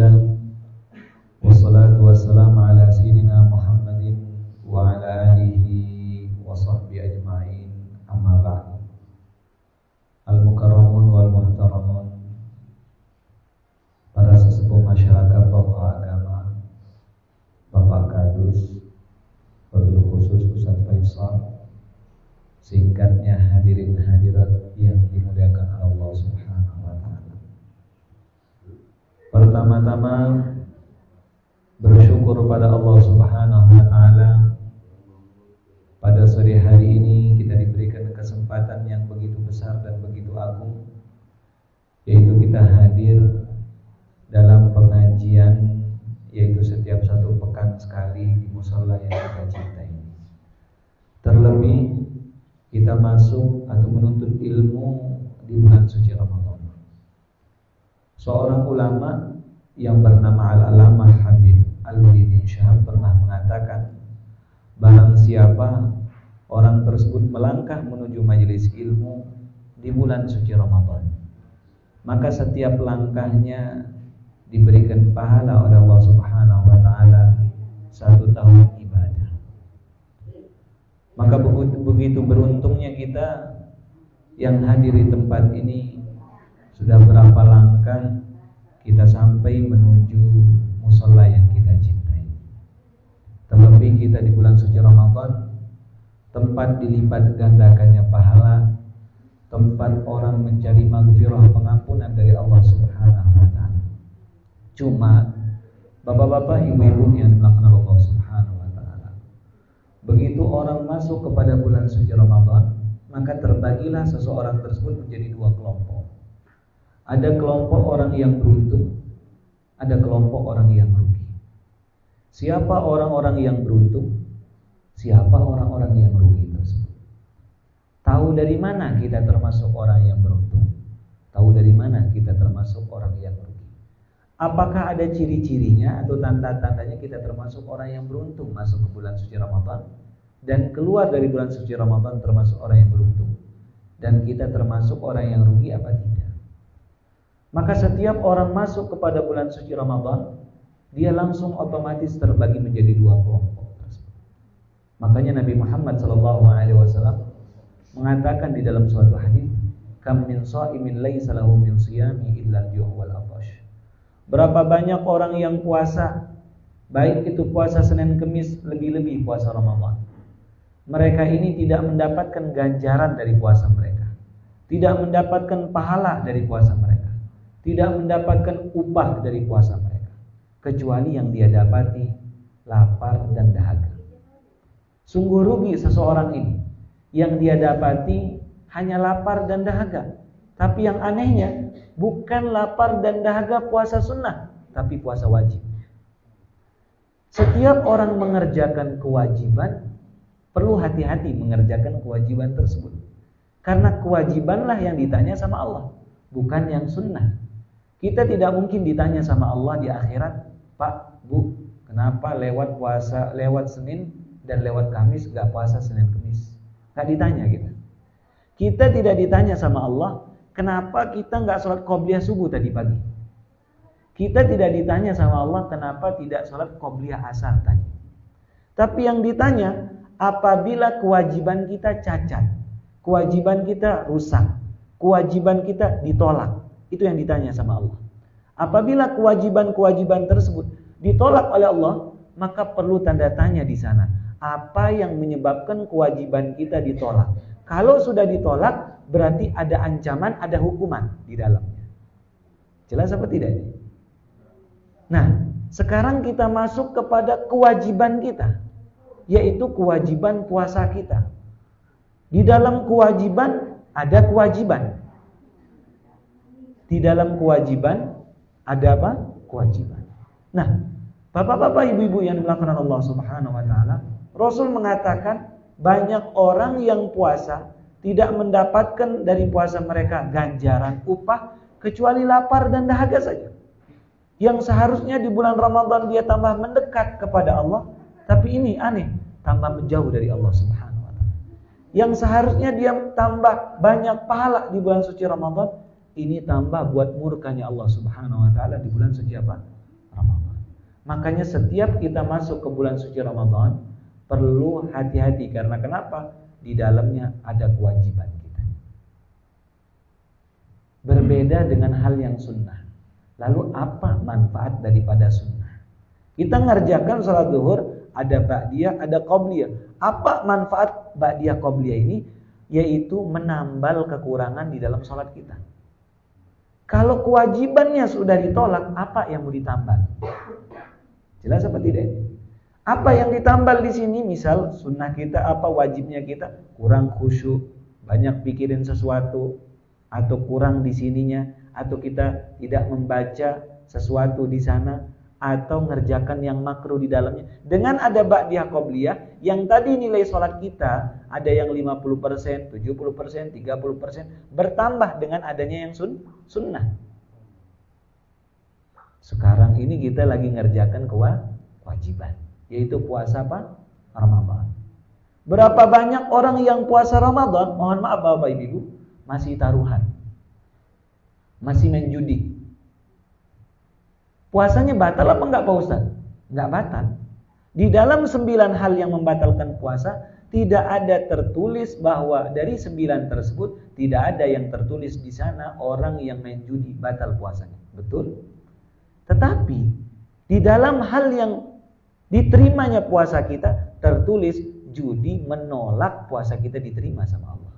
لله والصلاة والسلام على سيدنا محمد وعلى آله وصحبه أجمعين Pertama-tama bersyukur pada Allah Subhanahu wa taala pada sore hari ini kita diberikan kesempatan yang begitu besar dan begitu agung yaitu kita hadir dalam pengajian yaitu setiap satu pekan sekali di musola yang kita cintai. Terlebih kita masuk atau menuntut ilmu di bulan suci Ramadan. Seorang ulama yang bernama Al-Alamah Habib Al-Wali bin Syahab pernah mengatakan barang siapa orang tersebut melangkah menuju majelis ilmu di bulan suci Ramadan maka setiap langkahnya diberikan pahala oleh Allah Subhanahu wa taala satu tahun ibadah. Maka begitu beruntungnya kita yang hadir di tempat ini sudah berapa langkah kita sampai menuju musola yang kita cintai. Terlebih kita di bulan suci Ramadan tempat dilipat gandakannya pahala, tempat orang mencari maghfirah pengampunan dari Allah Subhanahu wa taala. Cuma Bapak-bapak, ibu-ibu yang dilakukan Allah Subhanahu wa taala. Begitu orang masuk kepada bulan suci Ramadan, maka terbagilah seseorang tersebut menjadi dua kelompok. Ada kelompok orang yang beruntung, ada kelompok orang yang rugi. Siapa orang-orang yang beruntung? Siapa orang-orang yang rugi tersebut? Tahu dari mana kita termasuk orang yang beruntung? Tahu dari mana kita termasuk orang yang rugi? Apakah ada ciri-cirinya atau tanda-tandanya kita termasuk orang yang beruntung masuk ke bulan suci Ramadan dan keluar dari bulan suci Ramadan termasuk orang yang beruntung dan kita termasuk orang yang rugi apa tidak? Maka setiap orang masuk kepada bulan suci Ramadan dia langsung otomatis terbagi menjadi dua kelompok. Makanya Nabi Muhammad SAW mengatakan di dalam suatu hadis, "Kam min sha'imin laisa lahu min siyami illa wal atash." Berapa banyak orang yang puasa Baik itu puasa Senin Kemis Lebih-lebih puasa Ramadan Mereka ini tidak mendapatkan ganjaran dari puasa mereka Tidak mendapatkan pahala dari puasa mereka Tidak mendapatkan upah dari puasa mereka Kecuali yang dia dapati Lapar dan dahaga Sungguh rugi seseorang ini Yang dia dapati Hanya lapar dan dahaga Tapi yang anehnya bukan lapar dan dahaga puasa sunnah, tapi puasa wajib. Setiap orang mengerjakan kewajiban, perlu hati-hati mengerjakan kewajiban tersebut. Karena kewajibanlah yang ditanya sama Allah, bukan yang sunnah. Kita tidak mungkin ditanya sama Allah di akhirat, Pak, Bu, kenapa lewat puasa, lewat Senin dan lewat Kamis gak puasa Senin Kamis? Gak ditanya kita. Kita tidak ditanya sama Allah, Kenapa kita nggak sholat qobliyah subuh tadi pagi? Kita tidak ditanya sama Allah kenapa tidak sholat qobliyah asar tadi. Tapi yang ditanya, apabila kewajiban kita cacat, kewajiban kita rusak, kewajiban kita ditolak, itu yang ditanya sama Allah. Apabila kewajiban-kewajiban tersebut ditolak oleh Allah, maka perlu tanda tanya di sana. Apa yang menyebabkan kewajiban kita ditolak? Kalau sudah ditolak, berarti ada ancaman, ada hukuman di dalamnya. Jelas apa tidak? Nah, sekarang kita masuk kepada kewajiban kita, yaitu kewajiban puasa kita. Di dalam kewajiban ada kewajiban. Di dalam kewajiban ada apa? Kewajiban. Nah, Bapak-bapak, ibu-ibu yang dilakukan Allah Subhanahu wa taala, Rasul mengatakan banyak orang yang puasa tidak mendapatkan dari puasa mereka ganjaran upah kecuali lapar dan dahaga saja. Yang seharusnya di bulan Ramadan dia tambah mendekat kepada Allah, tapi ini aneh, tambah menjauh dari Allah Subhanahu wa taala. Yang seharusnya dia tambah banyak pahala di bulan suci Ramadan, ini tambah buat murkanya Allah Subhanahu wa taala di bulan suci apa? Ramadan. Makanya setiap kita masuk ke bulan suci Ramadan perlu hati-hati karena kenapa? Di dalamnya ada kewajiban kita. Berbeda dengan hal yang sunnah. Lalu apa manfaat daripada sunnah? Kita ngerjakan sholat duhur, ada ba'diyah, ada qobliyah. Apa manfaat ba'diyah qobliyah ini? Yaitu menambal kekurangan di dalam sholat kita. Kalau kewajibannya sudah ditolak, apa yang mau ditambal? Jelas apa tidak? Apa yang ditambal di sini misal sunnah kita apa wajibnya kita kurang khusyuk, banyak pikirin sesuatu atau kurang di sininya atau kita tidak membaca sesuatu di sana atau ngerjakan yang makruh di dalamnya. Dengan ada ba'diyah qobliyah yang tadi nilai sholat kita ada yang 50%, 70%, 30% bertambah dengan adanya yang sun, sunnah. Sekarang ini kita lagi ngerjakan kewajiban yaitu puasa apa? Ramadan. Berapa banyak orang yang puasa Ramadan, mohon maaf Bapak Ibu, masih taruhan. Masih main judi. Puasanya batal apa enggak Pak Ustaz? Enggak batal. Di dalam sembilan hal yang membatalkan puasa, tidak ada tertulis bahwa dari sembilan tersebut tidak ada yang tertulis di sana orang yang main judi batal puasanya. Betul? Tetapi di dalam hal yang diterimanya puasa kita tertulis judi menolak puasa kita diterima sama Allah.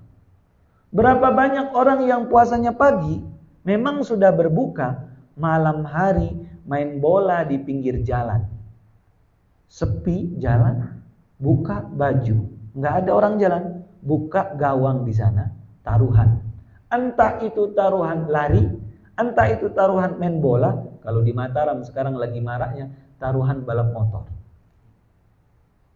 Berapa banyak orang yang puasanya pagi memang sudah berbuka malam hari main bola di pinggir jalan. Sepi jalan, buka baju, nggak ada orang jalan, buka gawang di sana, taruhan. Entah itu taruhan lari, entah itu taruhan main bola, kalau di Mataram sekarang lagi maraknya taruhan balap motor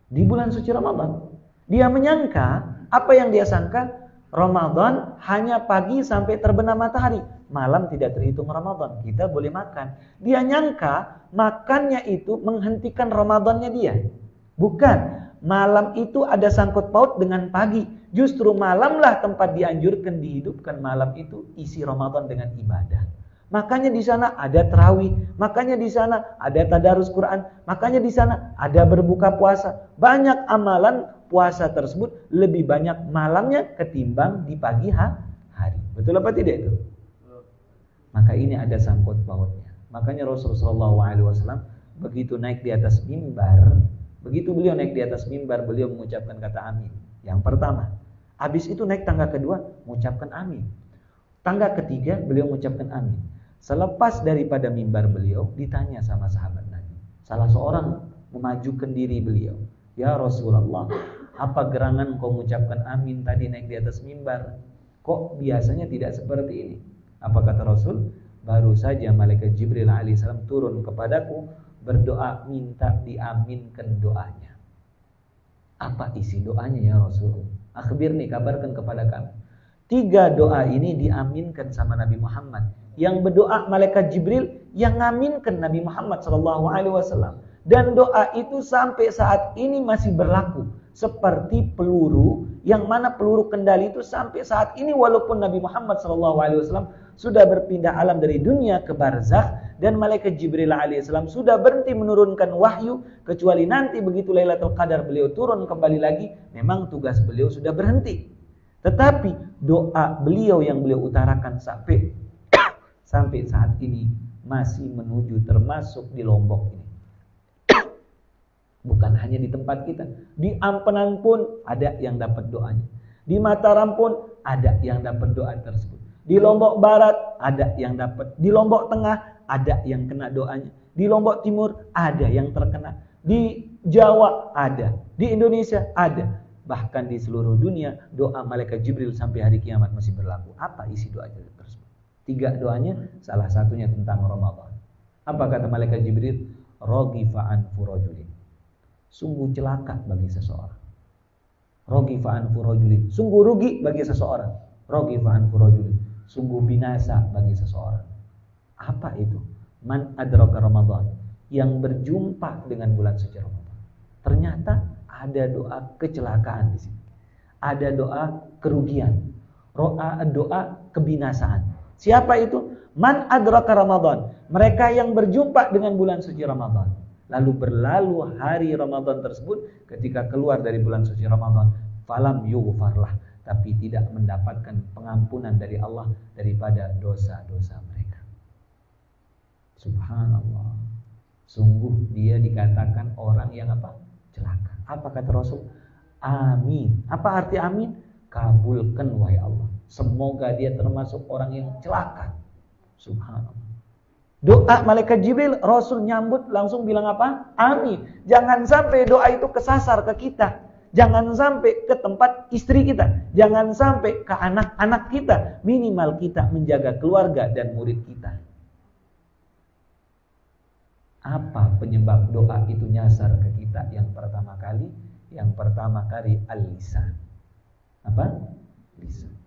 di bulan suci Ramadan. Dia menyangka apa yang dia sangka Ramadan hanya pagi sampai terbenam matahari. Malam tidak terhitung Ramadan. Kita boleh makan. Dia nyangka makannya itu menghentikan Ramadannya dia. Bukan. Malam itu ada sangkut paut dengan pagi. Justru malamlah tempat dianjurkan dihidupkan malam itu isi Ramadan dengan ibadah. Makanya di sana ada terawih, makanya di sana ada tadarus Quran, makanya di sana ada berbuka puasa. Banyak amalan puasa tersebut lebih banyak malamnya ketimbang di pagi hari. Betul apa tidak itu? Maka ini ada sangkut pautnya. Makanya Rasulullah SAW begitu naik di atas mimbar, begitu beliau naik di atas mimbar, beliau mengucapkan kata amin. Yang pertama, habis itu naik tangga kedua, mengucapkan amin. Tangga ketiga, beliau mengucapkan amin. Selepas daripada mimbar beliau, ditanya sama sahabat Nabi. Salah seorang memajukan diri beliau. Ya Rasulullah, apa gerangan kau mengucapkan amin tadi naik di atas mimbar? Kok biasanya tidak seperti ini? Apa kata Rasul? Baru saja malaikat Jibril alaihissalam turun kepadaku berdoa minta diaminkan doanya. Apa isi doanya ya Rasul? Akhbir nih kabarkan kepada kami. Tiga doa ini diaminkan sama Nabi Muhammad yang berdoa malaikat Jibril yang ngaminkan Nabi Muhammad SAW dan doa itu sampai saat ini masih berlaku seperti peluru yang mana peluru kendali itu sampai saat ini walaupun Nabi Muhammad SAW sudah berpindah alam dari dunia ke barzakh dan malaikat Jibril alaihissalam sudah berhenti menurunkan wahyu kecuali nanti begitu Lailatul Qadar beliau turun kembali lagi memang tugas beliau sudah berhenti tetapi doa beliau yang beliau utarakan sampai sampai saat ini masih menuju termasuk di Lombok ini. Bukan hanya di tempat kita, di Ampenan pun ada yang dapat doanya. Di Mataram pun ada yang dapat doa tersebut. Di Lombok Barat ada yang dapat, di Lombok Tengah ada yang kena doanya. Di Lombok Timur ada yang terkena. Di Jawa ada, di Indonesia ada. Bahkan di seluruh dunia doa malaikat Jibril sampai hari kiamat masih berlaku. Apa isi doanya tersebut? Tiga doanya, salah satunya tentang Ramadan. Apa kata malaikat Jibril? Rogifa'an furojulin. Sungguh celaka bagi seseorang. Rogifa'an furojulin. Sungguh rugi bagi seseorang. Rogifa'an furojulin. Sungguh binasa bagi seseorang. Apa itu? Man adraka Ramadan. Yang berjumpa dengan bulan suci Ramadan. Ternyata ada doa kecelakaan di sini. Ada doa kerugian. Doa, doa kebinasaan Siapa itu? Man adraka Ramadan. Mereka yang berjumpa dengan bulan suci Ramadan. Lalu berlalu hari Ramadan tersebut ketika keluar dari bulan suci Ramadan. Falam yughfarlah. Tapi tidak mendapatkan pengampunan dari Allah daripada dosa-dosa mereka. Subhanallah. Sungguh dia dikatakan orang yang apa? Celaka. Apa kata Rasul? Amin. Apa arti amin? Kabulkan wahai Allah. Semoga dia termasuk orang yang celaka. Subhanallah. Doa malaikat Jibril, Rasul nyambut langsung bilang apa? Amin. Jangan sampai doa itu kesasar ke kita. Jangan sampai ke tempat istri kita. Jangan sampai ke anak-anak kita. Minimal kita menjaga keluarga dan murid kita. Apa penyebab doa itu nyasar ke kita? Yang pertama kali, yang pertama kali al-lisan. Apa? Lisan.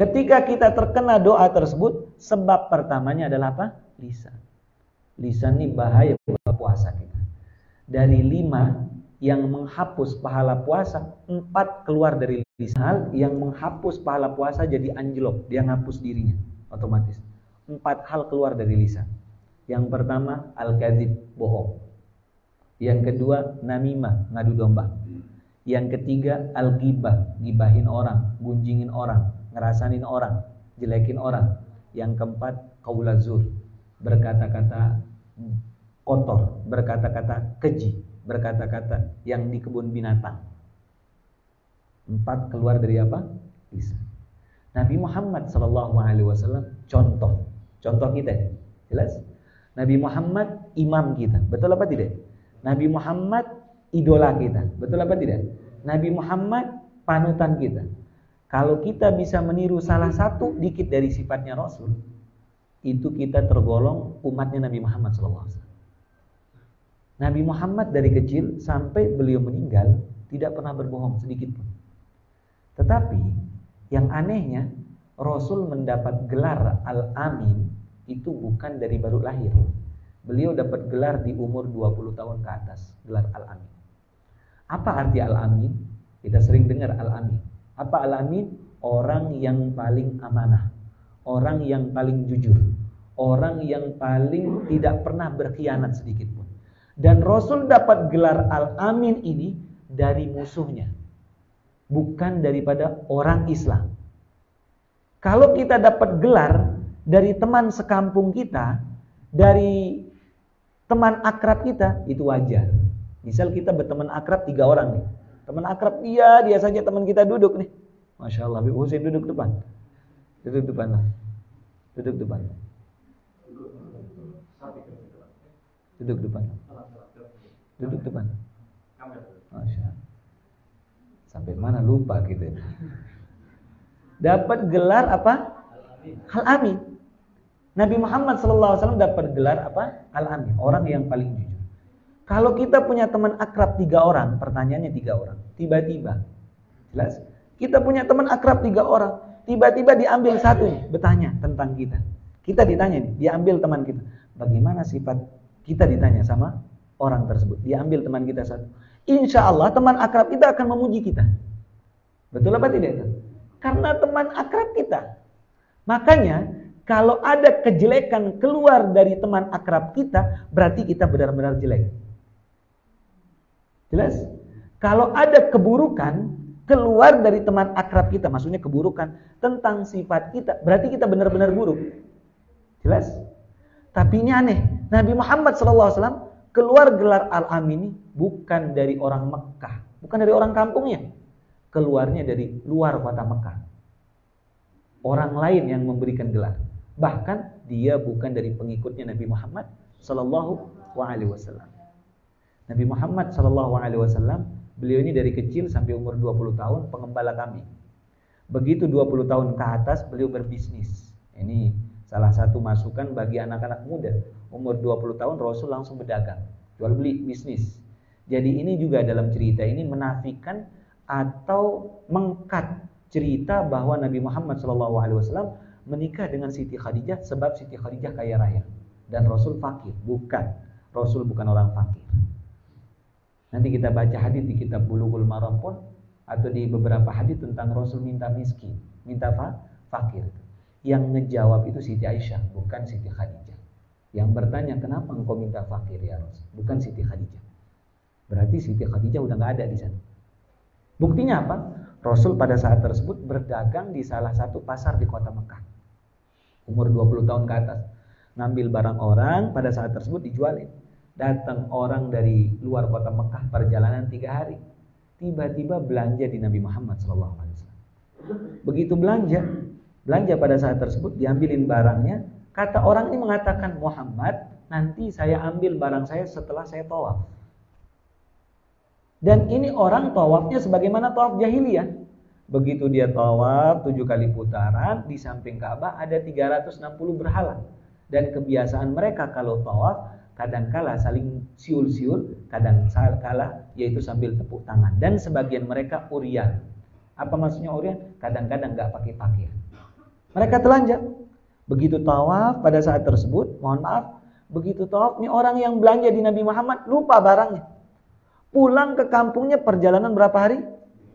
Ketika kita terkena doa tersebut, sebab pertamanya adalah apa? Lisan. Lisan ini bahaya buat puasa kita. Dari lima yang menghapus pahala puasa, empat keluar dari lisan. Yang menghapus pahala puasa jadi anjlok, dia ngapus dirinya otomatis empat hal keluar dari lisan. Yang pertama al-kadzib, bohong. Yang kedua namimah, ngadu domba. Yang ketiga al-ghibah, gibahin orang, gunjingin orang, ngerasanin orang, jelekin orang. Yang keempat kaulazur, berkata-kata kotor, berkata-kata keji, berkata-kata yang di kebun binatang. Empat keluar dari apa? Lisan. Nabi Muhammad Shallallahu Alaihi Wasallam contoh Contoh kita, jelas? Nabi Muhammad imam kita, betul apa tidak? Nabi Muhammad idola kita, betul apa tidak? Nabi Muhammad panutan kita. Kalau kita bisa meniru salah satu dikit dari sifatnya Rasul, itu kita tergolong umatnya Nabi Muhammad SAW. Nabi Muhammad dari kecil sampai beliau meninggal tidak pernah berbohong sedikit pun. Tetapi yang anehnya Rasul mendapat gelar Al-Amin itu bukan dari baru lahir. Beliau dapat gelar di umur 20 tahun ke atas, gelar Al-Amin. Apa arti Al-Amin? Kita sering dengar Al-Amin. Apa Al-Amin? Orang yang paling amanah, orang yang paling jujur, orang yang paling tidak pernah berkhianat sedikit pun. Dan Rasul dapat gelar Al-Amin ini dari musuhnya, bukan daripada orang Islam. Kalau kita dapat gelar dari teman sekampung kita, dari teman akrab kita, itu wajar. Misal kita berteman akrab tiga orang nih. Teman akrab dia, dia saja teman kita duduk nih. Masya Allah, Habib Husin duduk depan. Duduk depan lah. Duduk depan. Duduk depan. Duduk depan. Masya. Sampai mana lupa kita. Dapat gelar apa? Al-Amin. Nabi Muhammad SAW dapat gelar apa? Al-Amin, orang yang paling jujur. Kalau kita punya teman akrab tiga orang, pertanyaannya tiga orang. Tiba-tiba, jelas? Kita punya teman akrab tiga orang, tiba-tiba diambil satu bertanya tentang kita. Kita ditanya diambil teman kita. Bagaimana sifat kita ditanya sama orang tersebut? Diambil teman kita satu. Insya Allah teman akrab kita akan memuji kita. Betul apa tidak itu? Karena teman akrab kita. Makanya kalau ada kejelekan keluar dari teman akrab kita, berarti kita benar-benar jelek. Jelas? Kalau ada keburukan keluar dari teman akrab kita, maksudnya keburukan tentang sifat kita, berarti kita benar-benar buruk. Jelas? Tapi ini aneh. Nabi Muhammad SAW keluar gelar Al-Amin ini bukan dari orang Mekah, bukan dari orang kampungnya. Keluarnya dari luar kota Mekah. Orang lain yang memberikan gelar. Bahkan dia bukan dari pengikutnya Nabi Muhammad sallallahu alaihi. Nabi Muhammad wasallam, beliau ini dari kecil sampai umur 20 tahun pengembala kami. Begitu 20 tahun ke atas beliau berbisnis. Ini salah satu masukan bagi anak-anak muda. Umur 20 tahun Rasul langsung berdagang, jual beli bisnis. Jadi ini juga dalam cerita ini menafikan atau mengkat cerita bahwa Nabi Muhammad SAW menikah dengan Siti Khadijah sebab Siti Khadijah kaya raya dan Rasul fakir. Bukan. Rasul bukan orang fakir. Nanti kita baca hadis di kitab Bulughul Maram pun atau di beberapa hadis tentang Rasul minta miskin. minta fa fakir. Yang ngejawab itu Siti Aisyah, bukan Siti Khadijah. Yang bertanya, kenapa engkau minta fakir ya Rasul? Bukan Siti Khadijah. Berarti Siti Khadijah udah nggak ada di sana. Buktinya apa? Rasul pada saat tersebut berdagang di salah satu pasar di kota Mekah. Umur 20 tahun ke atas. Ngambil barang orang, pada saat tersebut dijualin. Datang orang dari luar kota Mekah perjalanan tiga hari. Tiba-tiba belanja di Nabi Muhammad SAW. Begitu belanja, belanja pada saat tersebut diambilin barangnya. Kata orang ini mengatakan Muhammad nanti saya ambil barang saya setelah saya tawaf. Dan ini orang tawafnya sebagaimana tawaf jahiliyah. Begitu dia tawaf tujuh kali putaran di samping Ka'bah ada 360 berhala. Dan kebiasaan mereka kalau tawaf kadangkala saling siul-siul kadang kala yaitu sambil tepuk tangan. Dan sebagian mereka urian. Apa maksudnya urian? Kadang-kadang nggak pakai pakaian mereka telanjang. Begitu tawaf pada saat tersebut, mohon maaf, begitu tawaf, ini orang yang belanja di Nabi Muhammad lupa barangnya. Pulang ke kampungnya perjalanan berapa hari?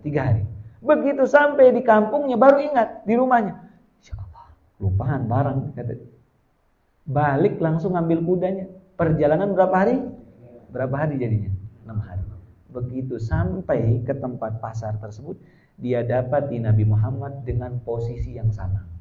Tiga hari. Begitu sampai di kampungnya baru ingat di rumahnya. Insya Allah, lupaan barang. Kata. Balik langsung ambil kudanya. Perjalanan berapa hari? Berapa hari jadinya? Enam hari. Begitu sampai ke tempat pasar tersebut, dia dapat di Nabi Muhammad dengan posisi yang sama.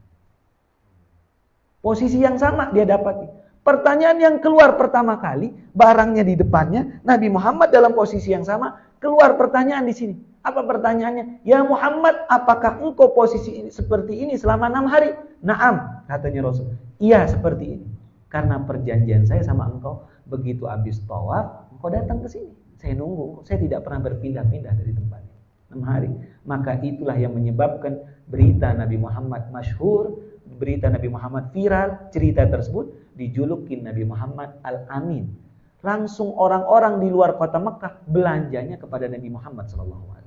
Posisi yang sama dia dapati. Pertanyaan yang keluar pertama kali, barangnya di depannya, Nabi Muhammad dalam posisi yang sama, keluar pertanyaan di sini. Apa pertanyaannya? Ya Muhammad, apakah engkau posisi ini, seperti ini selama enam hari? Naam, katanya Rasul. Iya, seperti ini. Karena perjanjian saya sama engkau, begitu habis tawaf, engkau datang ke sini. Saya nunggu, saya tidak pernah berpindah-pindah dari tempat. Enam hari. Maka itulah yang menyebabkan berita Nabi Muhammad masyhur berita Nabi Muhammad viral, cerita tersebut dijulukin Nabi Muhammad Al-Amin. Langsung orang-orang di luar kota Mekah belanjanya kepada Nabi Muhammad SAW.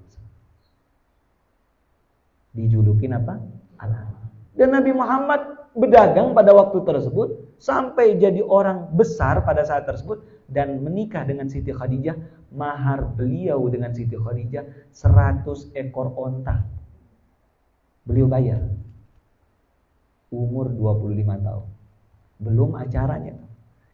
Dijulukin apa? Al-Amin. Dan Nabi Muhammad berdagang pada waktu tersebut sampai jadi orang besar pada saat tersebut dan menikah dengan Siti Khadijah. Mahar beliau dengan Siti Khadijah 100 ekor onta. Beliau bayar umur 25 tahun. Belum acaranya.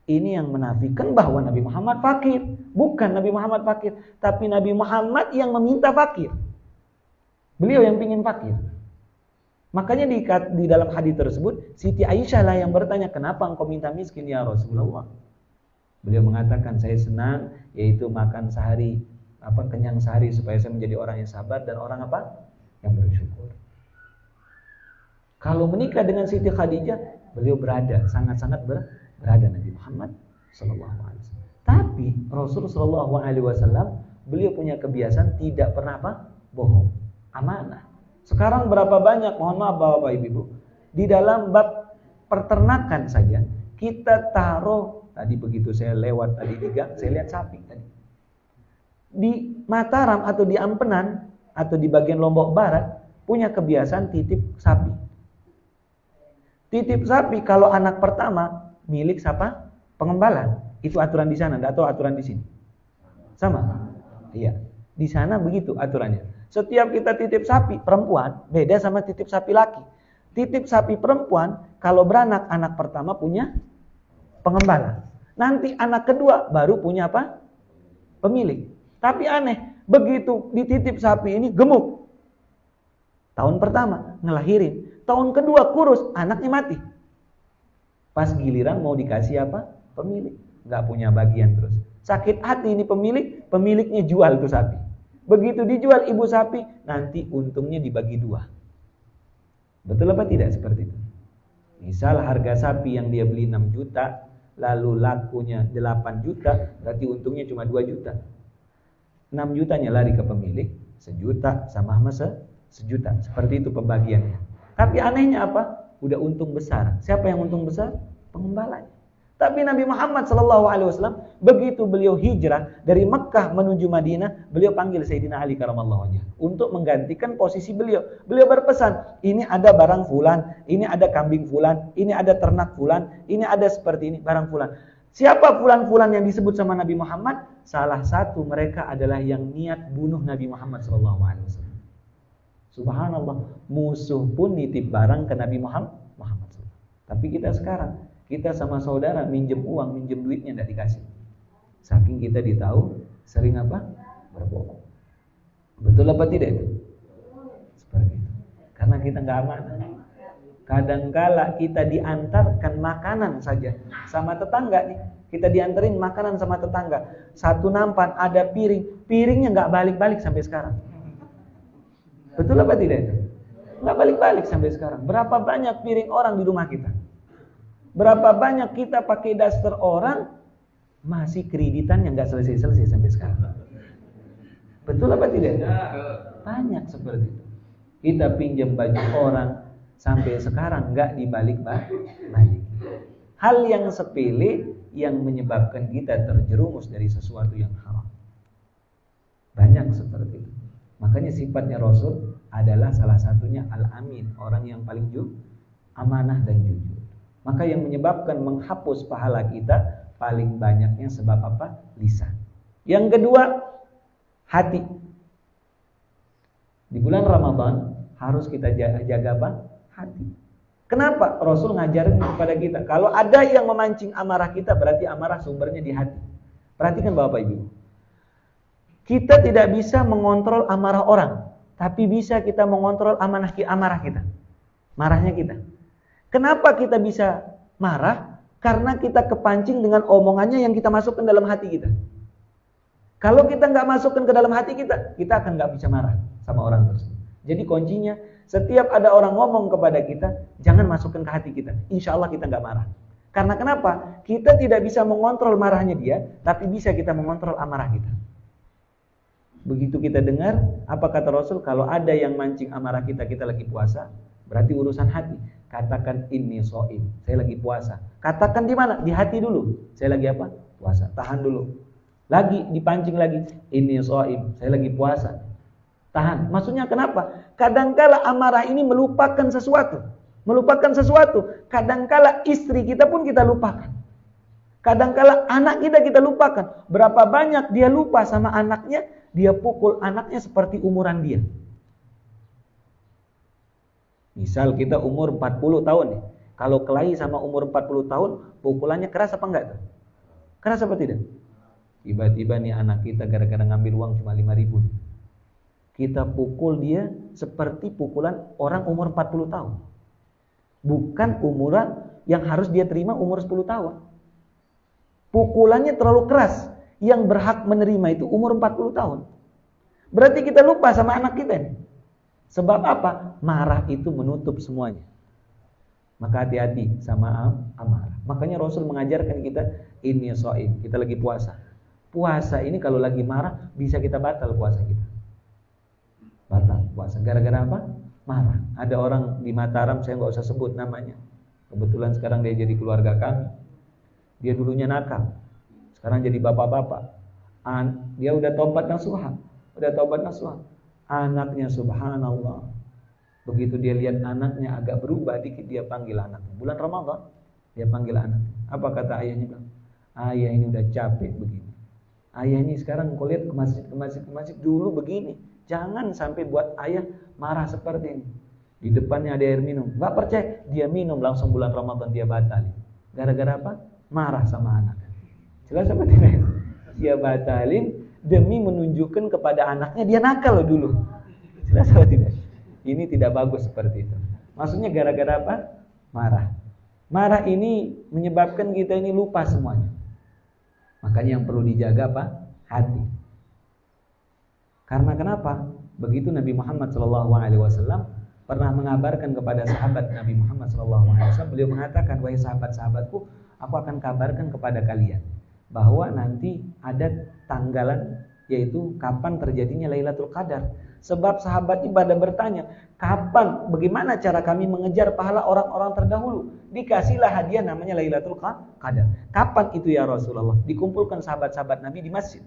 Ini yang menafikan bahwa Nabi Muhammad fakir. Bukan Nabi Muhammad fakir. Tapi Nabi Muhammad yang meminta fakir. Beliau yang ingin fakir. Makanya di, di dalam hadis tersebut, Siti Aisyah lah yang bertanya, kenapa engkau minta miskin ya Rasulullah? Beliau mengatakan, saya senang, yaitu makan sehari, apa kenyang sehari supaya saya menjadi orang yang sabar dan orang apa? Yang bersyukur. Kalau menikah dengan Siti Khadijah, beliau berada sangat-sangat ber, berada Nabi Muhammad Shallallahu Alaihi Wasallam. Tapi Rasulullah Shallallahu Alaihi Wasallam beliau punya kebiasaan tidak pernah apa bohong, amanah. Sekarang berapa banyak, mohon maaf bapak ibu, di dalam bab peternakan saja kita taruh tadi begitu saya lewat tadi di gang, saya lihat sapi tadi di Mataram atau di Ampenan atau di bagian Lombok Barat punya kebiasaan titip sapi Titip sapi kalau anak pertama milik siapa? Pengembala. Itu aturan di sana, tahu aturan di sini. Sama? Iya. Di sana begitu aturannya. Setiap kita titip sapi perempuan, beda sama titip sapi laki. Titip sapi perempuan, kalau beranak anak pertama punya pengembala. Nanti anak kedua baru punya apa? Pemilik. Tapi aneh, begitu dititip sapi ini gemuk. Tahun pertama ngelahirin, Tahun kedua kurus, anaknya mati. Pas giliran mau dikasih apa? Pemilik. Nggak punya bagian terus. Sakit hati ini pemilik, pemiliknya jual tuh sapi. Begitu dijual ibu sapi, nanti untungnya dibagi dua. Betul apa tidak seperti itu? Misal harga sapi yang dia beli 6 juta, lalu lakunya 8 juta, berarti untungnya cuma 2 juta. 6 jutanya lari ke pemilik, sejuta sama sama sejuta. Seperti itu pembagiannya. Tapi anehnya apa? Udah untung besar. Siapa yang untung besar? Pengembalanya. Tapi Nabi Muhammad Shallallahu Alaihi Wasallam begitu beliau hijrah dari Mekah menuju Madinah, beliau panggil Sayyidina Ali karamallahu wajah untuk menggantikan posisi beliau. Beliau berpesan, ini ada barang fulan, ini ada kambing fulan, ini ada ternak fulan, ini ada seperti ini barang fulan. Siapa fulan-fulan yang disebut sama Nabi Muhammad? Salah satu mereka adalah yang niat bunuh Nabi Muhammad Shallallahu Alaihi Wasallam. Subhanallah, musuh pun nitip barang ke Nabi Muhammad. Muhammad Tapi kita sekarang, kita sama saudara minjem uang, minjem duitnya tidak dikasih. Saking kita ditahu, sering apa? Berbohong. Betul apa tidak itu? Seperti itu. Karena kita nggak amanah. Kadangkala kita diantarkan makanan saja sama tetangga nih. Kita diantarin makanan sama tetangga. Satu nampan ada piring, piringnya nggak balik-balik sampai sekarang. Betul apa tidak itu? Nggak balik-balik sampai sekarang. Berapa banyak piring orang di rumah kita? Berapa banyak kita pakai daster orang masih kreditan yang nggak selesai-selesai sampai sekarang. Betul apa tidak? Banyak seperti itu. Kita pinjam baju orang, sampai sekarang nggak dibalik-balik. Hal yang sepele yang menyebabkan kita terjerumus dari sesuatu yang haram. Banyak seperti itu. Makanya sifatnya Rasul adalah salah satunya al-amin, orang yang paling jujur, amanah dan jujur. Maka yang menyebabkan menghapus pahala kita paling banyaknya sebab apa? Lisan. Yang kedua, hati. Di bulan Ramadan harus kita jaga, jaga apa? hati. Kenapa Rasul ngajarin kepada kita? Kalau ada yang memancing amarah kita, berarti amarah sumbernya di hati. Perhatikan Bapak Ibu. Kita tidak bisa mengontrol amarah orang, tapi bisa kita mengontrol amanah amarah kita. Marahnya kita. Kenapa kita bisa marah? Karena kita kepancing dengan omongannya yang kita masukkan dalam hati kita. Kalau kita nggak masukkan ke dalam hati kita, kita akan nggak bisa marah sama orang tersebut. Jadi kuncinya setiap ada orang ngomong kepada kita, jangan masukkan ke hati kita. Insya Allah kita nggak marah. Karena kenapa? Kita tidak bisa mengontrol marahnya dia, tapi bisa kita mengontrol amarah kita. Begitu kita dengar, apa kata Rasul? Kalau ada yang mancing amarah kita, kita lagi puasa, berarti urusan hati. Katakan ini soim, saya lagi puasa. Katakan di mana? Di hati dulu. Saya lagi apa? Puasa. Tahan dulu. Lagi dipancing lagi, ini soim, saya lagi puasa. Tahan. Maksudnya kenapa? Kadangkala amarah ini melupakan sesuatu. Melupakan sesuatu. Kadangkala istri kita pun kita lupakan. Kadangkala anak kita kita lupakan. Berapa banyak dia lupa sama anaknya, dia pukul anaknya seperti umuran dia. Misal kita umur 40 tahun nih. Kalau kelahi sama umur 40 tahun, pukulannya keras apa enggak tuh? Keras apa tidak? Tiba-tiba nih anak kita gara-gara ngambil uang cuma 5 ribu kita pukul dia seperti pukulan orang umur 40 tahun. Bukan umuran yang harus dia terima umur 10 tahun. Pukulannya terlalu keras. Yang berhak menerima itu umur 40 tahun. Berarti kita lupa sama anak kita nih. Sebab apa? Marah itu menutup semuanya. Maka hati-hati sama amarah. Makanya Rasul mengajarkan kita ini so'in. Kita lagi puasa. Puasa ini kalau lagi marah bisa kita batal puasa kita batal puasa. Gara-gara apa? Marah. Ada orang di Mataram, saya nggak usah sebut namanya. Kebetulan sekarang dia jadi keluarga kami. Dia dulunya nakal. Sekarang jadi bapak-bapak. Dia udah tobat nasuha. Udah tobat nasuha. Anaknya subhanallah. Begitu dia lihat anaknya agak berubah dikit dia panggil anaknya. Bulan Ramadan dia panggil anaknya. Apa kata ayahnya bilang? Ayah ini udah capek begini. Ayah ini sekarang kau lihat ke masjid, ke masjid, ke masjid dulu begini. Jangan sampai buat ayah marah seperti ini. Di depannya ada air minum. Gak percaya, dia minum langsung bulan Ramadan dia batal. Gara-gara apa? Marah sama anak. Jelas apa tidak? Dia batalin demi menunjukkan kepada anaknya dia nakal loh dulu. Jelas apa tidak? Ini tidak bagus seperti itu. Maksudnya gara-gara apa? Marah. Marah ini menyebabkan kita ini lupa semuanya. Makanya yang perlu dijaga apa? Hati. Karena kenapa? Begitu Nabi Muhammad SAW pernah mengabarkan kepada sahabat Nabi Muhammad SAW, beliau mengatakan, wahai sahabat-sahabatku, aku akan kabarkan kepada kalian bahwa nanti ada tanggalan yaitu kapan terjadinya Lailatul Qadar. Sebab sahabat ibadah bertanya, kapan, bagaimana cara kami mengejar pahala orang-orang terdahulu? Dikasihlah hadiah namanya Lailatul Qadar. Kapan itu ya Rasulullah? Dikumpulkan sahabat-sahabat Nabi di masjid.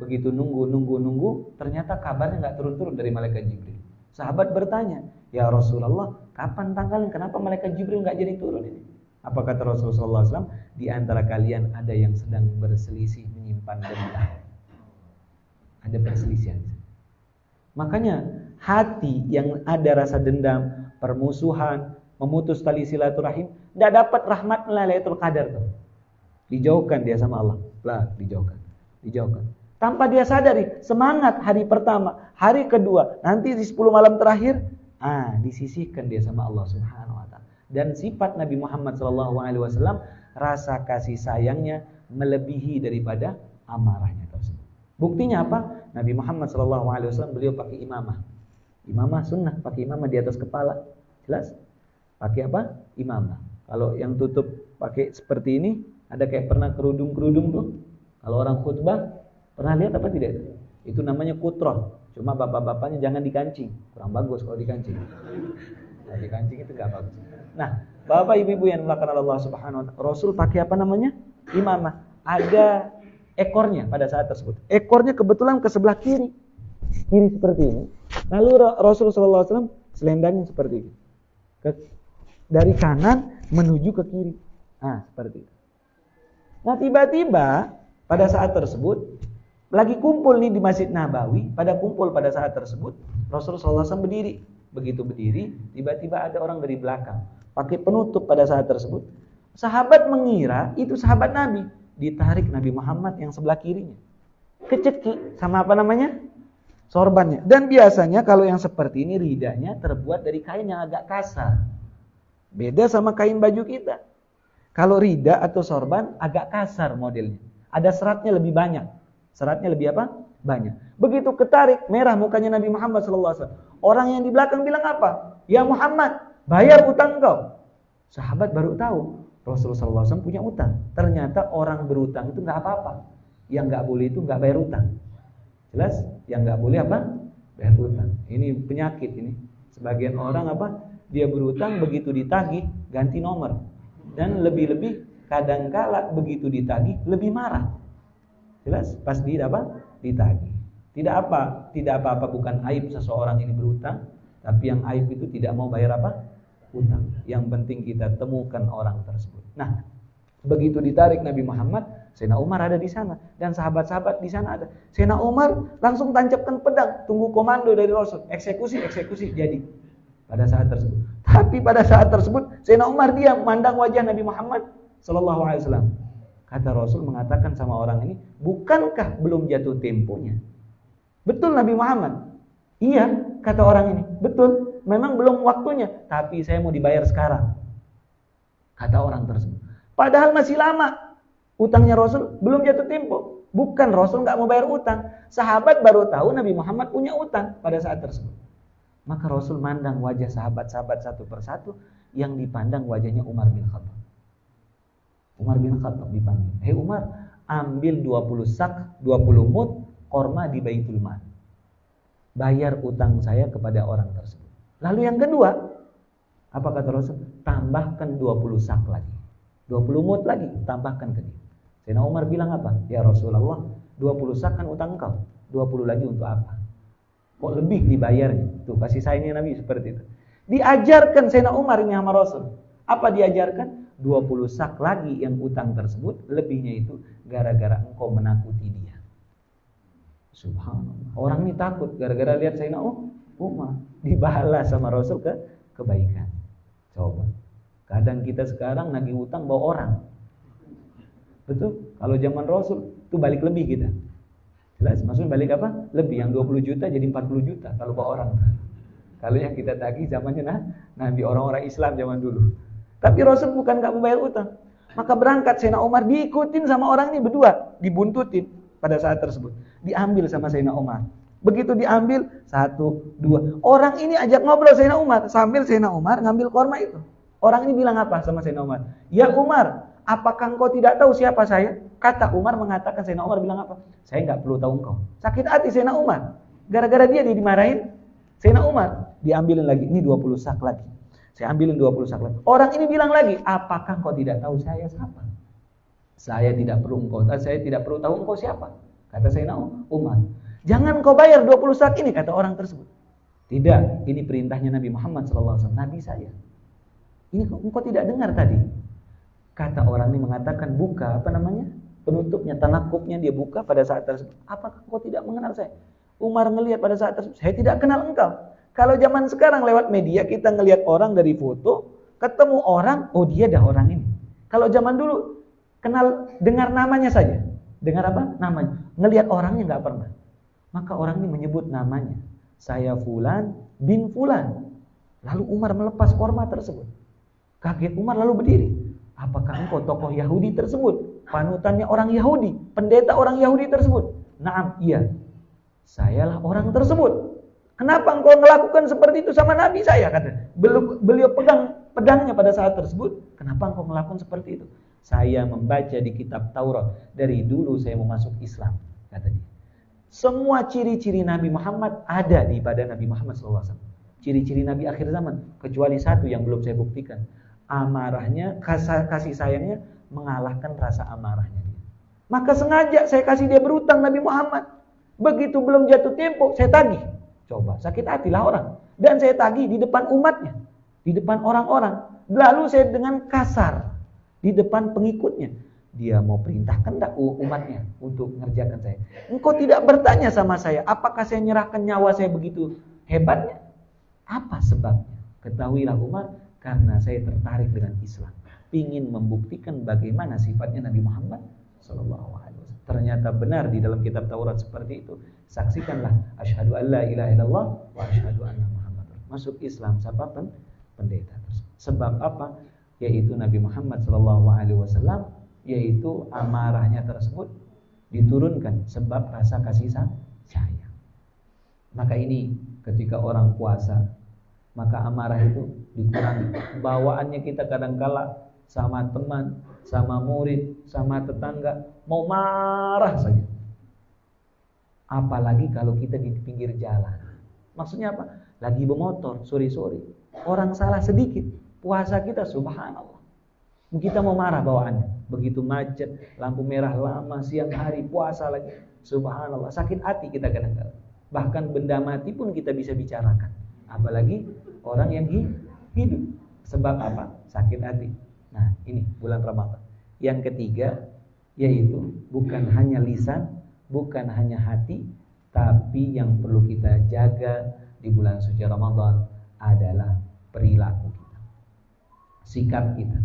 Begitu nunggu, nunggu, nunggu, ternyata kabarnya nggak turun-turun dari malaikat Jibril. Sahabat bertanya, ya Rasulullah, kapan tanggalnya? Kenapa malaikat Jibril nggak jadi turun ini? Apa kata Rasulullah SAW? Di antara kalian ada yang sedang berselisih menyimpan dendam. Ada perselisihan. Makanya hati yang ada rasa dendam, permusuhan, memutus tali silaturahim, tidak dapat rahmat Lailatul Qadar tuh. Dijauhkan dia sama Allah. Lah, dijauhkan. Dijauhkan. Tanpa dia sadari, semangat hari pertama, hari kedua, nanti di 10 malam terakhir, ah, disisihkan dia sama Allah Subhanahu wa taala. Dan sifat Nabi Muhammad wasallam rasa kasih sayangnya melebihi daripada amarahnya tersebut. Buktinya apa? Nabi Muhammad SAW beliau pakai imamah. Imamah sunnah, pakai imamah di atas kepala. Jelas? Pakai apa? Imamah. Kalau yang tutup pakai seperti ini, ada kayak pernah kerudung-kerudung tuh. Kalau orang khutbah, pernah lihat apa tidak? Itu namanya kutroh. Cuma bapak-bapaknya jangan dikancing. Kurang bagus kalau dikancing. Nah, dikancing itu gak bagus. Nah, bapak ibu-ibu yang melakukan Allah Subhanahu wa taala, Rasul pakai apa namanya? Imamah. Ada ekornya pada saat tersebut. Ekornya kebetulan ke sebelah kiri. Kiri seperti ini. Lalu Rasulullah SAW selendangnya seperti ini. Ke, dari kanan menuju ke kiri. Nah, seperti itu. Nah, tiba-tiba pada saat tersebut lagi kumpul nih di Masjid Nabawi, pada kumpul pada saat tersebut Rasulullah SAW berdiri. Begitu berdiri, tiba-tiba ada orang dari belakang pakai penutup pada saat tersebut. Sahabat mengira itu sahabat Nabi ditarik Nabi Muhammad yang sebelah kirinya. Keceki sama apa namanya? Sorbannya. Dan biasanya kalau yang seperti ini ridanya terbuat dari kain yang agak kasar. Beda sama kain baju kita. Kalau rida atau sorban agak kasar modelnya. Ada seratnya lebih banyak. Seratnya lebih apa? Banyak. Begitu ketarik merah mukanya Nabi Muhammad SAW. Orang yang di belakang bilang apa? Ya Muhammad, bayar utang kau. Sahabat baru tahu Rasulullah SAW punya utang. Ternyata orang berutang itu nggak apa-apa. Yang nggak boleh itu nggak bayar utang. Jelas? Yang nggak boleh apa? Bayar utang. Ini penyakit ini. Sebagian orang apa? Dia berutang begitu ditagih ganti nomor. Dan lebih-lebih kadangkala begitu ditagih lebih marah. Jelas? Pas di apa? Ditagih. Tidak apa, tidak apa-apa bukan aib seseorang ini berutang, tapi yang aib itu tidak mau bayar apa? utang. Yang penting kita temukan orang tersebut. Nah, begitu ditarik Nabi Muhammad, Sayyidina Umar ada di sana dan sahabat-sahabat di sana ada. Sayyidina Umar langsung tancapkan pedang, tunggu komando dari Rasul, eksekusi, eksekusi jadi pada saat tersebut. Tapi pada saat tersebut Sayyidina Umar dia memandang wajah Nabi Muhammad sallallahu alaihi wasallam. Kata Rasul mengatakan sama orang ini, "Bukankah belum jatuh temponya?" Betul Nabi Muhammad. Iya, kata orang ini. Betul memang belum waktunya, tapi saya mau dibayar sekarang. Kata orang tersebut. Padahal masih lama. Utangnya Rasul belum jatuh tempo. Bukan Rasul nggak mau bayar utang. Sahabat baru tahu Nabi Muhammad punya utang pada saat tersebut. Maka Rasul mandang wajah sahabat-sahabat satu persatu yang dipandang wajahnya Umar bin Khattab. Umar bin Khattab dipanggil. Hei Umar, ambil 20 sak, 20 mut korma di Baitul Mal. Bayar utang saya kepada orang tersebut. Lalu yang kedua, apa kata Rasul? Tambahkan 20 sak lagi. 20 mut lagi, tambahkan ke dia. Sayyidina Umar bilang apa? Ya Rasulullah, 20 sak kan utang engkau. 20 lagi untuk apa? Kok lebih dibayarnya? Tuh, kasih sayangnya Nabi seperti itu. Diajarkan Sayyidina Umar ini sama Rasul. Apa diajarkan? 20 sak lagi yang utang tersebut, lebihnya itu gara-gara engkau menakuti dia. Subhanallah. Orang ini takut gara-gara lihat Sayyidina Umar dibalas sama Rasul ke kebaikan. Coba. Kadang kita sekarang nagih utang bawa orang. Betul? Kalau zaman Rasul itu balik lebih kita. Jelas? Maksudnya balik apa? Lebih yang 20 juta jadi 40 juta kalau bawa orang. Kalau yang kita tagih zamannya nah, Nabi orang-orang Islam zaman dulu. Tapi Rasul bukan nggak membayar utang. Maka berangkat Sayyidina Umar diikutin sama orang ini berdua, dibuntutin pada saat tersebut. Diambil sama Sayyidina Umar. Begitu diambil, satu, dua. Orang ini ajak ngobrol Sayyidina Umar. Sambil Sayyidina Umar ngambil korma itu. Orang ini bilang apa sama Sayyidina Umar? Ya Umar, apakah engkau tidak tahu siapa saya? Kata Umar mengatakan Sayyidina Umar bilang apa? Saya nggak perlu tahu engkau. Sakit hati Sayyidina Umar. Gara-gara dia dia dimarahin. Sayyidina Umar diambilin lagi. Ini 20 sak lagi. Saya ambilin 20 sak lagi. Orang ini bilang lagi, apakah engkau tidak tahu saya siapa? Saya tidak perlu engkau, saya tidak perlu tahu engkau siapa. Kata Sayyidina Umar. Jangan kau bayar 20 sak ini kata orang tersebut. Tidak, ini perintahnya Nabi Muhammad SAW, Nabi saya. Ini engkau tidak dengar tadi. Kata orang ini mengatakan buka apa namanya? Penutupnya, tanakupnya dia buka pada saat tersebut. Apakah engkau tidak mengenal saya? Umar ngelihat pada saat tersebut, saya tidak kenal engkau. Kalau zaman sekarang lewat media kita ngelihat orang dari foto, ketemu orang, oh dia dah orang ini. Kalau zaman dulu kenal dengar namanya saja. Dengar apa? Namanya. Ngelihat orangnya nggak pernah. Maka orang ini menyebut namanya. Saya Fulan bin Fulan. Lalu Umar melepas korma tersebut. Kaget Umar lalu berdiri. Apakah engkau tokoh Yahudi tersebut? Panutannya orang Yahudi, pendeta orang Yahudi tersebut. Naam, iya. Sayalah orang tersebut. Kenapa engkau melakukan seperti itu sama Nabi saya? Kata. Beliau, beliau pegang pedangnya pada saat tersebut. Kenapa engkau melakukan seperti itu? Saya membaca di kitab Taurat. Dari dulu saya mau masuk Islam. Kata dia. Semua ciri-ciri Nabi Muhammad ada di pada Nabi Muhammad SAW. Ciri-ciri Nabi akhir zaman. Kecuali satu yang belum saya buktikan. Amarahnya, kasih sayangnya mengalahkan rasa amarahnya. Maka sengaja saya kasih dia berutang Nabi Muhammad. Begitu belum jatuh tempo, saya tagih. Coba, sakit hatilah orang. Dan saya tagih di depan umatnya. Di depan orang-orang. Lalu saya dengan kasar. Di depan pengikutnya. Dia mau perintahkan tak umatnya untuk mengerjakan saya. Engkau tidak bertanya sama saya. Apakah saya nyerahkan nyawa saya begitu hebatnya? Apa sebabnya? Ketahuilah umat. Karena saya tertarik dengan Islam. Ingin membuktikan bagaimana sifatnya Nabi Muhammad Wasallam. Ternyata benar di dalam kitab Taurat seperti itu saksikanlah asyhadu an la ilaha illallah wa asyhadu anna Muhammad. Masuk Islam siapa pun pendeta Sebab apa? Yaitu Nabi Muhammad sallallahu alaihi wasallam yaitu amarahnya tersebut diturunkan sebab rasa kasih sayang. Maka ini ketika orang puasa maka amarah itu dikurangi. Bawaannya kita kadangkala sama teman, sama murid, sama tetangga mau marah saja. Apalagi kalau kita di pinggir jalan. Maksudnya apa? Lagi bermotor, sore-sore. Orang salah sedikit, puasa kita subhanallah. Kita mau marah bawaannya. Begitu macet, lampu merah lama, siang hari, puasa lagi. Subhanallah, sakit hati kita kadang-kadang. Bahkan benda mati pun kita bisa bicarakan. Apalagi orang yang hidup. Sebab apa? Sakit hati. Nah, ini bulan Ramadan. Yang ketiga, yaitu bukan hanya lisan, bukan hanya hati, tapi yang perlu kita jaga di bulan suci Ramadan adalah perilaku kita. Sikap kita.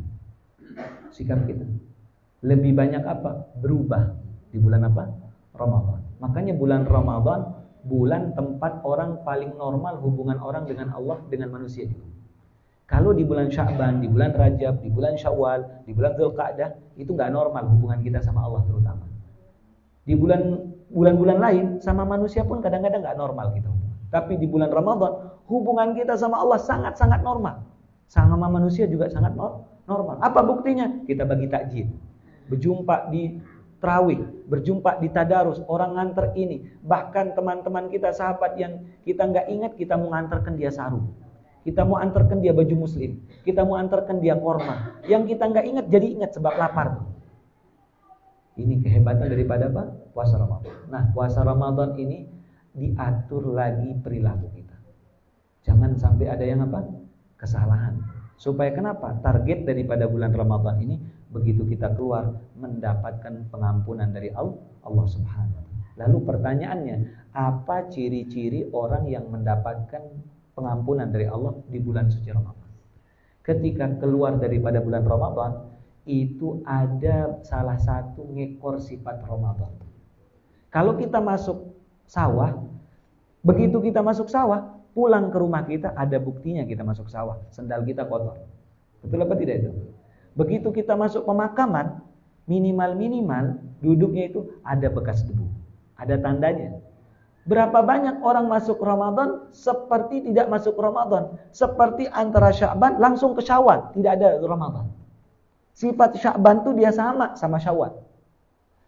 Sikap kita. Lebih banyak apa? Berubah di bulan apa? Ramadan. Makanya bulan Ramadan bulan tempat orang paling normal hubungan orang dengan Allah dengan manusia juga. Kalau di bulan Sya'ban, di bulan Rajab, di bulan Syawal, di bulan Dzulqa'dah itu nggak normal hubungan kita sama Allah terutama. Di bulan bulan-bulan lain sama manusia pun kadang-kadang nggak normal gitu. Tapi di bulan Ramadan hubungan kita sama Allah sangat-sangat normal. Sama manusia juga sangat normal. Apa buktinya? Kita bagi takjil. Berjumpa di terawih, berjumpa di tadarus, orang nganter ini. Bahkan teman-teman kita, sahabat yang kita nggak ingat, kita mau nganterkan dia sarung. Kita mau antarkan dia baju muslim. Kita mau antarkan dia korma. Yang kita nggak ingat jadi ingat sebab lapar. Ini kehebatan daripada apa? Puasa Ramadan. Nah, puasa Ramadan ini diatur lagi perilaku kita. Jangan sampai ada yang apa? Kesalahan. Supaya kenapa? Target daripada bulan Ramadan ini begitu kita keluar mendapatkan pengampunan dari Allah, Allah Subhanahu Lalu pertanyaannya, apa ciri-ciri orang yang mendapatkan pengampunan dari Allah di bulan suci Ramadan? Ketika keluar daripada bulan Ramadan, itu ada salah satu ngekor sifat Ramadan. Kalau kita masuk sawah, begitu kita masuk sawah, pulang ke rumah kita ada buktinya kita masuk sawah, sendal kita kotor. Betul apa tidak itu? Begitu kita masuk pemakaman, minimal-minimal duduknya itu ada bekas debu. Ada tandanya. Berapa banyak orang masuk Ramadan seperti tidak masuk Ramadan. Seperti antara Sya'ban langsung ke Syawal. Tidak ada Ramadan. Sifat Sya'ban itu dia sama sama Syawal.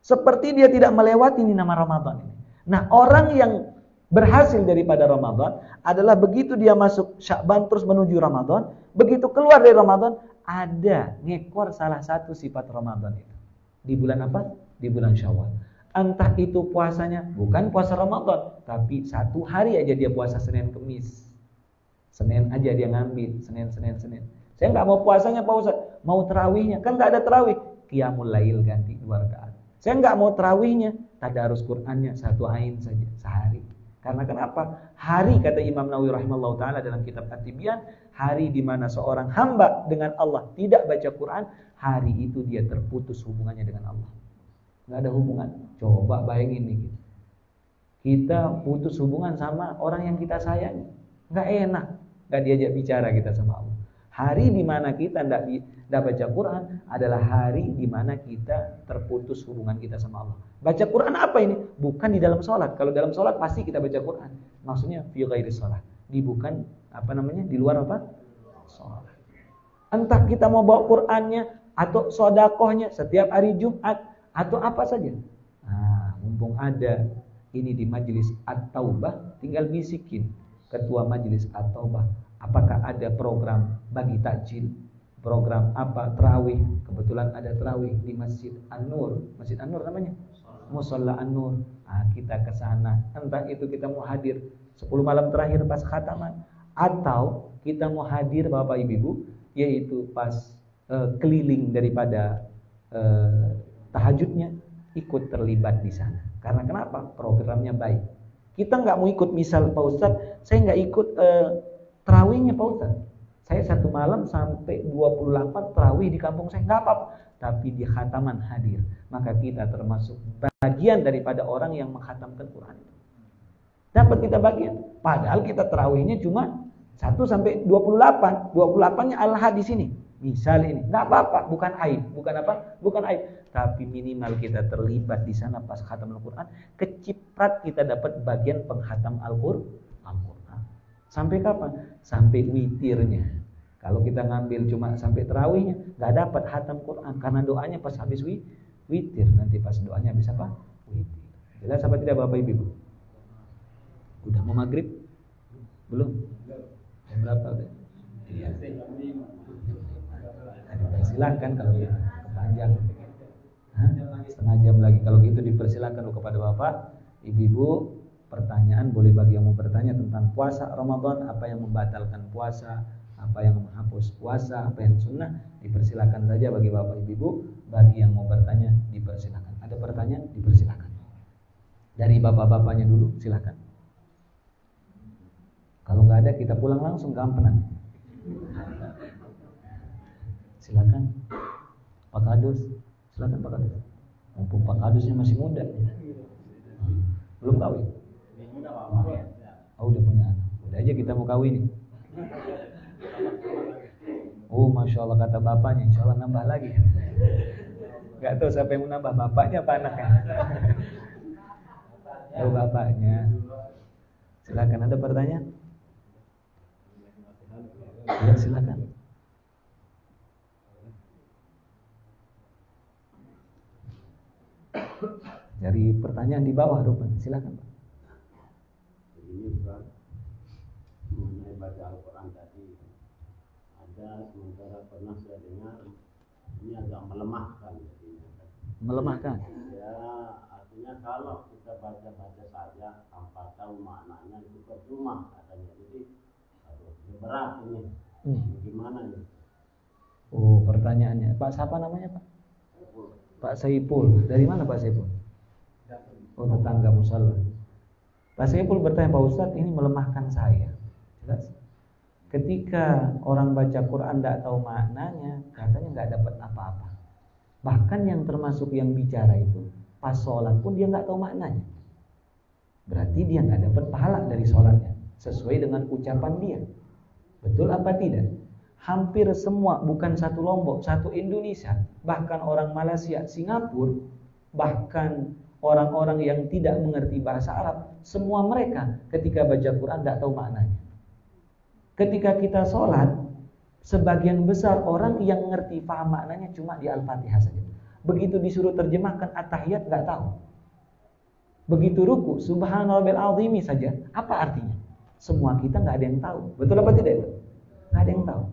Seperti dia tidak melewati ini nama Ramadan. Nah, orang yang berhasil daripada Ramadan adalah begitu dia masuk Sya'ban terus menuju Ramadan, begitu keluar dari Ramadan ada ngekor salah satu sifat Ramadan itu. Di bulan apa? Di bulan Syawal. Entah itu puasanya bukan puasa Ramadan, tapi satu hari aja dia puasa Senin Kemis. Senin aja dia ngambil, Senin, Senin, Senin. Saya nggak mau puasanya Pak Ustaz, mau terawihnya. Kan nggak ada terawih. Qiyamul lail ganti dua rakaat. Saya nggak mau terawihnya, tadarus Qur'annya satu ain saja sehari. Karena kenapa? Hari kata Imam Nawawi rahimahullah taala dalam kitab At-Tibyan, hari di mana seorang hamba dengan Allah tidak baca Quran, hari itu dia terputus hubungannya dengan Allah. Nggak ada hubungan. Coba bayangin nih. Kita putus hubungan sama orang yang kita sayangi. Nggak enak. Nggak diajak bicara kita sama Allah. Hari di mana kita tidak tidak baca Quran adalah hari di mana kita terputus hubungan kita sama Allah. Baca Quran apa ini? Bukan di dalam sholat. Kalau dalam sholat pasti kita baca Quran. Maksudnya fi ghairi sholat. Di bukan apa namanya? Di luar apa? Sholat. Entah kita mau bawa Qurannya atau sodakohnya setiap hari Jumat atau apa saja. Nah, mumpung ada ini di majelis At-Taubah, tinggal bisikin ketua majelis At-Taubah, apakah ada program bagi takjil? Program apa? Terawih. Kebetulan ada terawih di Masjid An-Nur. Masjid An-Nur namanya? Musola. An-Nur. Nah, kita ke sana. Entah itu kita mau hadir 10 malam terakhir pas khataman atau kita mau hadir Bapak Ibu yaitu pas uh, keliling daripada uh, tahajudnya ikut terlibat di sana karena kenapa programnya baik kita nggak mau ikut misal Pak Ustadz saya nggak ikut uh, terawihnya Pak Ustadz saya satu malam sampai 28 terawih di kampung saya nggak apa-apa. Tapi di khataman hadir. Maka kita termasuk bagian daripada orang yang menghatamkan Quran. Dapat kita bagian. Padahal kita terawihnya cuma 1 sampai 28. 28-nya Allah di sini. Misal ini, nggak apa-apa, bukan aib, bukan apa, bukan aib. Tapi minimal kita terlibat di sana pas khatam Al-Quran, keciprat kita dapat bagian penghatam Al-Quran. Sampai kapan? Sampai witirnya. Kalau kita ngambil cuma sampai terawihnya, nggak dapat hatam Quran karena doanya pas habis witir. Nanti pas doanya bisa apa? Witir. Jelas apa tidak Bapak Ibu? Udah mau maghrib? Belum? Berapa? Iya. Silakan kalau gitu. Kepanjang. Setengah jam lagi. Kalau gitu dipersilakan kepada Bapak, Ibu-ibu, pertanyaan boleh bagi yang mau bertanya tentang puasa Ramadan, apa yang membatalkan puasa, apa yang menghapus puasa, apa yang sunnah, dipersilakan saja bagi bapak ibu. Bagi yang mau bertanya, dipersilakan. Ada pertanyaan, dipersilakan. Dari bapak-bapaknya dulu, silakan. Kalau nggak ada, kita pulang langsung gampang Silakan, Pak Kadus. Silakan Pak Kadus. Mumpung Pak Kadusnya masih muda. Belum kawin? Oh, udah punya anak. Udah aja kita mau kawin. Oh Masya Allah kata bapaknya Insya Allah nambah lagi Gak tahu siapa yang mau nambah Bapaknya apa anaknya Oh bapaknya Silakan ada pertanyaan Ya silakan Dari pertanyaan di bawah Rupan Silakan Pak Ini mengenai baca Al-Quran tadi ada sementara pernah saya dengar ini agak melemahkan jadinya. Melemahkan? Ya artinya kalau kita baca-baca saja tanpa tahu maknanya itu percuma katanya. Jadi aduh, berat ini. Hmm. Gimana ini? Oh pertanyaannya Pak siapa namanya Pak? Pak Saipul. Dari mana Pak Saipul? Oh tetangga musola. Pak Saipul bertanya Pak Ustadz ini melemahkan saya. Jelas? Ketika orang baca Quran tidak tahu maknanya, katanya nggak dapat apa-apa. Bahkan yang termasuk yang bicara itu, pas sholat pun dia nggak tahu maknanya. Berarti dia nggak dapat pahala dari sholatnya, sesuai dengan ucapan dia. Betul apa tidak? Hampir semua, bukan satu Lombok, satu Indonesia, bahkan orang Malaysia, Singapura, bahkan orang-orang yang tidak mengerti bahasa Arab, semua mereka ketika baca Quran tidak tahu maknanya. Ketika kita sholat, sebagian besar orang yang ngerti paham maknanya cuma di Al-Fatihah saja. Begitu disuruh terjemahkan at-tahiyat nggak tahu. Begitu ruku, subhanallah azimi saja, apa artinya? Semua kita nggak ada yang tahu. Betul apa tidak itu? Nggak ada yang tahu.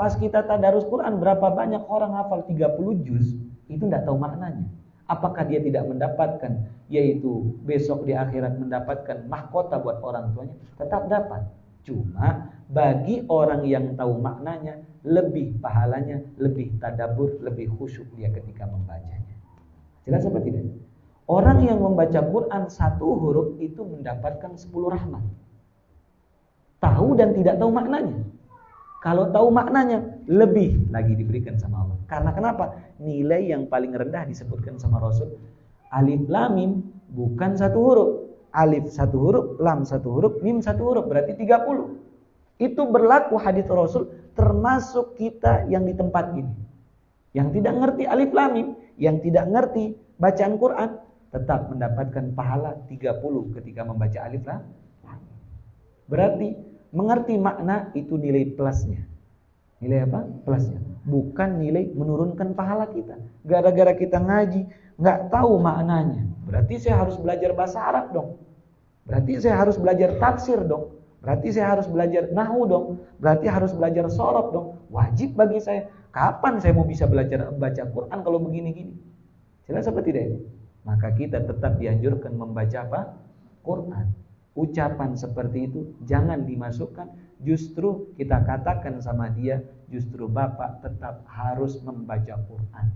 Pas kita tadarus Quran, berapa banyak orang hafal 30 juz, itu nggak tahu maknanya. Apakah dia tidak mendapatkan, yaitu besok di akhirat mendapatkan mahkota buat orang tuanya? Tetap dapat. Cuma bagi orang yang tahu maknanya lebih pahalanya, lebih tadabur, lebih khusyuk dia ketika membacanya. Jelas apa tidak? Orang yang membaca Quran satu huruf itu mendapatkan sepuluh rahmat. Tahu dan tidak tahu maknanya. Kalau tahu maknanya, lebih lagi diberikan sama Allah. Karena kenapa? Nilai yang paling rendah disebutkan sama Rasul. Alif lam mim bukan satu huruf. Alif satu huruf, lam satu huruf, mim satu huruf. Berarti 30. Itu berlaku hadis Rasul termasuk kita yang di tempat ini. Yang tidak ngerti alif lam mim, yang tidak ngerti bacaan Quran, tetap mendapatkan pahala 30 ketika membaca alif lam. Berarti mengerti makna itu nilai plusnya. Nilai apa? Plusnya. Bukan nilai menurunkan pahala kita. Gara-gara kita ngaji, nggak tahu maknanya. Berarti saya harus belajar bahasa Arab dong. Berarti saya harus belajar tafsir dong. Berarti saya harus belajar nahu dong. Berarti harus belajar sorot dong. Wajib bagi saya. Kapan saya mau bisa belajar baca Quran kalau begini-gini? Jelas apa tidak? Maka kita tetap dianjurkan membaca apa? Quran. Ucapan seperti itu jangan dimasukkan. Justru kita katakan sama dia, justru Bapak tetap harus membaca Quran.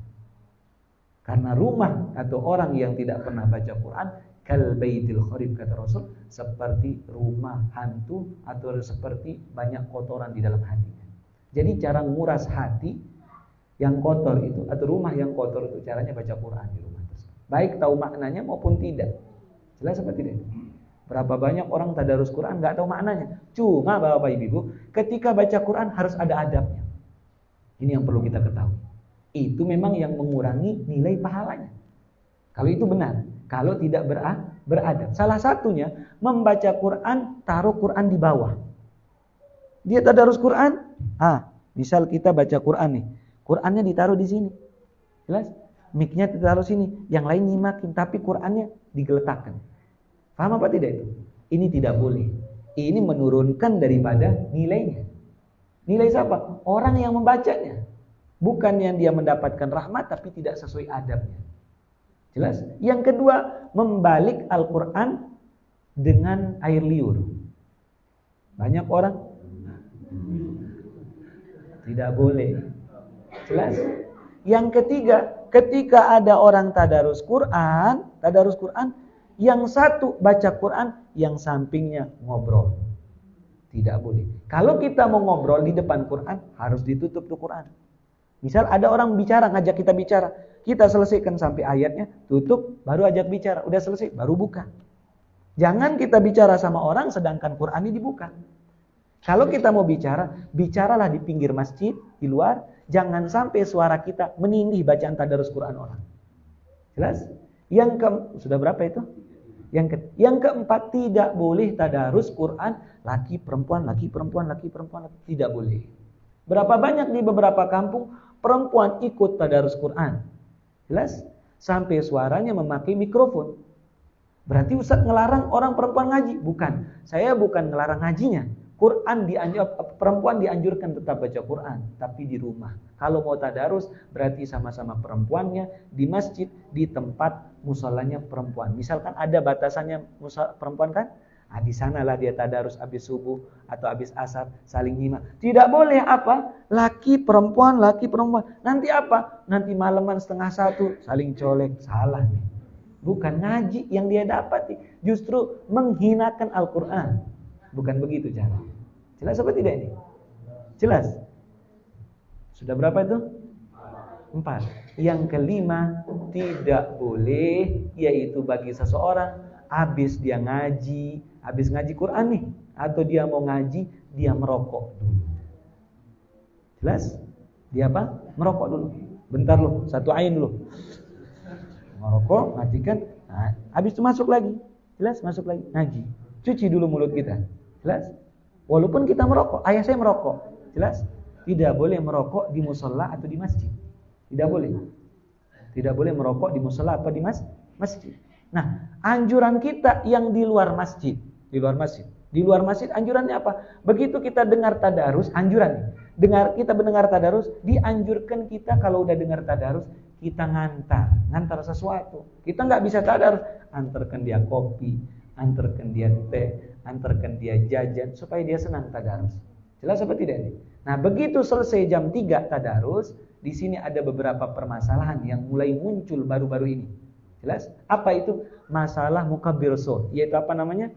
Karena rumah atau orang yang tidak pernah baca Quran kal baitil kharib kata Rasul seperti rumah hantu atau seperti banyak kotoran di dalam hatinya. Jadi cara nguras hati yang kotor itu atau rumah yang kotor itu caranya baca Quran di rumah baik tahu maknanya maupun tidak. Jelas apa tidak? Berapa banyak orang tadarus Quran nggak tahu maknanya. Cuma Bapak Ibu, ketika baca Quran harus ada adabnya. Ini yang perlu kita ketahui. Itu memang yang mengurangi nilai pahalanya. Kalau itu benar, kalau tidak beradab. Salah satunya membaca Quran, taruh Quran di bawah. Dia tadarus Quran, ah, misal kita baca Quran nih. Qurannya ditaruh di sini. Jelas? Miknya ditaruh sini, yang lain nyimakin, tapi Qurannya digeletakkan. Paham apa tidak itu? Ini tidak boleh. Ini menurunkan daripada nilainya. Nilai siapa? Orang yang membacanya. Bukan yang dia mendapatkan rahmat tapi tidak sesuai adabnya. Jelas? Yang kedua, membalik Al-Quran dengan air liur. Banyak orang tidak boleh. Jelas? Yang ketiga, Ketika ada orang tadarus Quran, tadarus Quran, yang satu baca Quran, yang sampingnya ngobrol. Tidak boleh. Kalau kita mau ngobrol di depan Quran, harus ditutup tuh Quran. Misal ada orang bicara, ngajak kita bicara. Kita selesaikan sampai ayatnya, tutup, baru ajak bicara. Udah selesai, baru buka. Jangan kita bicara sama orang sedangkan Quran ini dibuka. Kalau kita mau bicara, bicaralah di pinggir masjid, di luar, Jangan sampai suara kita menindih bacaan tadarus Quran orang. Jelas? Yang ke sudah berapa itu? Yang ke, yang keempat tidak boleh tadarus Quran laki perempuan laki perempuan laki perempuan laki. tidak boleh. Berapa banyak di beberapa kampung perempuan ikut tadarus Quran? Jelas? Sampai suaranya memakai mikrofon. Berarti Ustaz ngelarang orang perempuan ngaji? Bukan. Saya bukan ngelarang ngajinya. Quran dianjur, perempuan dianjurkan tetap baca Quran, tapi di rumah. Kalau mau tadarus, berarti sama-sama perempuannya di masjid, di tempat musolanya perempuan. Misalkan ada batasannya musal, perempuan kan? Nah, di sanalah dia tadarus habis subuh atau habis asar saling nyimak. Tidak boleh apa? Laki perempuan, laki perempuan. Nanti apa? Nanti malaman setengah satu saling colek. Salah nih. Bukan ngaji yang dia dapat, justru menghinakan Al-Quran. Bukan begitu cara. Jelas apa tidak ini? Jelas. Sudah berapa itu? Empat. Yang kelima, tidak boleh yaitu bagi seseorang habis dia ngaji, habis ngaji Quran nih, atau dia mau ngaji, dia merokok dulu. Jelas? Dia apa? Merokok dulu. Bentar loh, satu ain dulu. Merokok, ngajikan, nah, habis itu masuk lagi. Jelas? Masuk lagi, ngaji. Cuci dulu mulut kita. Jelas? Walaupun kita merokok, ayah saya merokok. Jelas? Tidak boleh merokok di musola atau di masjid. Tidak boleh. Tidak boleh merokok di musola atau di mas masjid. Nah, anjuran kita yang di luar masjid, di luar masjid. Di luar masjid anjurannya apa? Begitu kita dengar tadarus, anjuran Dengar kita mendengar tadarus, dianjurkan kita kalau udah dengar tadarus, kita ngantar, ngantar sesuatu. Kita nggak bisa tadarus, antarkan dia kopi, antarkan dia teh, antarkan dia jajan supaya dia senang tadarus. Jelas apa tidak ini? Nah, begitu selesai jam 3 tadarus, di sini ada beberapa permasalahan yang mulai muncul baru-baru ini. Jelas? Apa itu? Masalah mukabir so, yaitu apa namanya?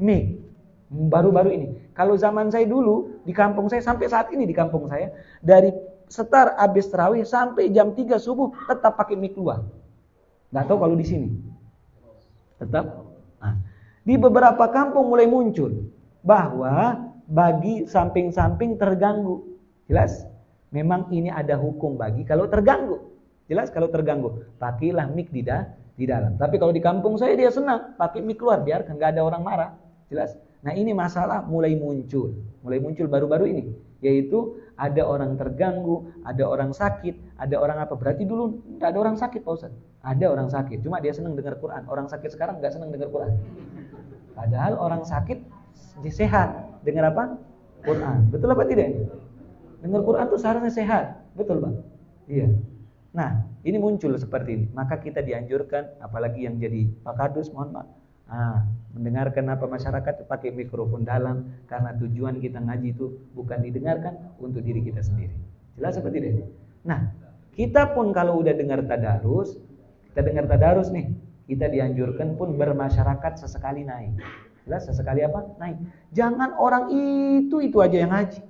Mik. Baru-baru ini. Kalau zaman saya dulu di kampung saya sampai saat ini di kampung saya dari setar habis terawih sampai jam 3 subuh tetap pakai mik luar. Nggak tahu kalau di sini. Tetap. Nah, di beberapa kampung mulai muncul bahwa bagi samping-samping terganggu. Jelas? Memang ini ada hukum bagi kalau terganggu. Jelas kalau terganggu. Pakailah mik di, da di dalam. Tapi kalau di kampung saya dia senang pakai mik keluar biar nggak ada orang marah. Jelas? Nah ini masalah mulai muncul, mulai muncul baru-baru ini, yaitu ada orang terganggu, ada orang sakit, ada orang apa? Berarti dulu tidak ada orang sakit Pak Ustaz. Ada orang sakit, cuma dia senang dengar Quran. Orang sakit sekarang nggak senang dengar Quran. Padahal orang sakit sehat dengar apa? Quran. Betul apa tidak? Dengar Quran itu seharusnya sehat. Betul, Pak? Iya. Nah, ini muncul seperti ini. Maka kita dianjurkan, apalagi yang jadi Pak Kadus, mohon maaf. Ah, mendengarkan apa masyarakat pakai mikrofon dalam karena tujuan kita ngaji itu bukan didengarkan untuk diri kita sendiri. Jelas seperti ini. Nah, kita pun kalau udah dengar tadarus, kita dengar tadarus nih, kita dianjurkan pun bermasyarakat sesekali naik. Jelas sesekali apa? Naik. Jangan orang itu itu aja yang ngaji.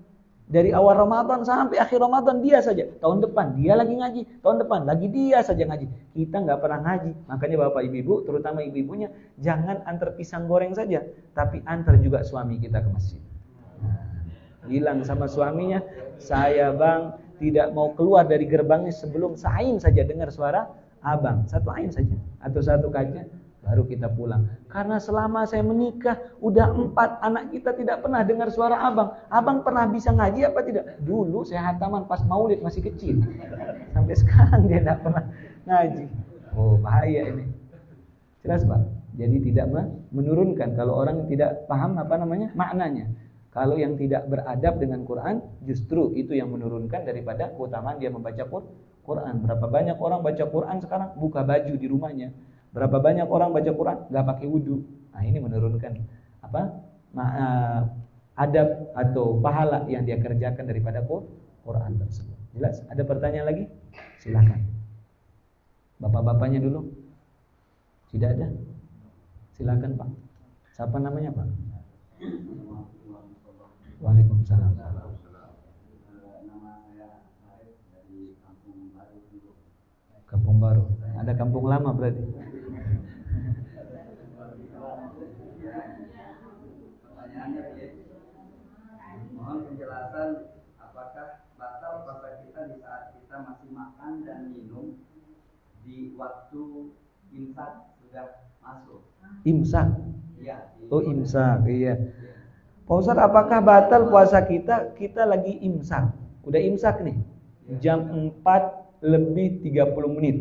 Dari awal Ramadan sampai akhir Ramadan dia saja. Tahun depan dia lagi ngaji. Tahun depan lagi dia saja ngaji. Kita nggak pernah ngaji. Makanya bapak ibu-ibu, terutama ibu-ibunya, jangan antar pisang goreng saja. Tapi antar juga suami kita ke masjid. bilang sama suaminya, saya bang tidak mau keluar dari gerbangnya sebelum sain saja dengar suara abang. Satu ain saja. Atau satu kaca baru kita pulang. Karena selama saya menikah, udah empat anak kita tidak pernah dengar suara abang. Abang pernah bisa ngaji apa tidak? Dulu saya hataman pas maulid masih kecil. Sampai sekarang dia tidak pernah ngaji. Oh bahaya ini. Jelas pak? Jadi tidak menurunkan kalau orang tidak paham apa namanya maknanya. Kalau yang tidak beradab dengan Quran, justru itu yang menurunkan daripada keutamaan dia membaca Quran. Berapa banyak orang baca Quran sekarang buka baju di rumahnya, Berapa banyak orang baca Quran nggak pakai wudhu. Nah ini menurunkan apa uh, adab atau pahala yang dia kerjakan daripada Quran tersebut. Jelas? Ada pertanyaan lagi? Silakan. Bapak-bapaknya dulu. Tidak ada? Silakan Pak. Siapa namanya Pak? Waalaikumsalam. Kampung Baru. Ada kampung lama berarti. penjelasan apakah batal puasa kita di saat kita masih makan dan minum di waktu imsak sudah masuk. Imsak? Iya. Oh imsak, iya. Pak Ustaz, apakah batal puasa kita? Kita lagi imsak. Udah imsak nih. Iya. Jam 4 lebih 30 menit.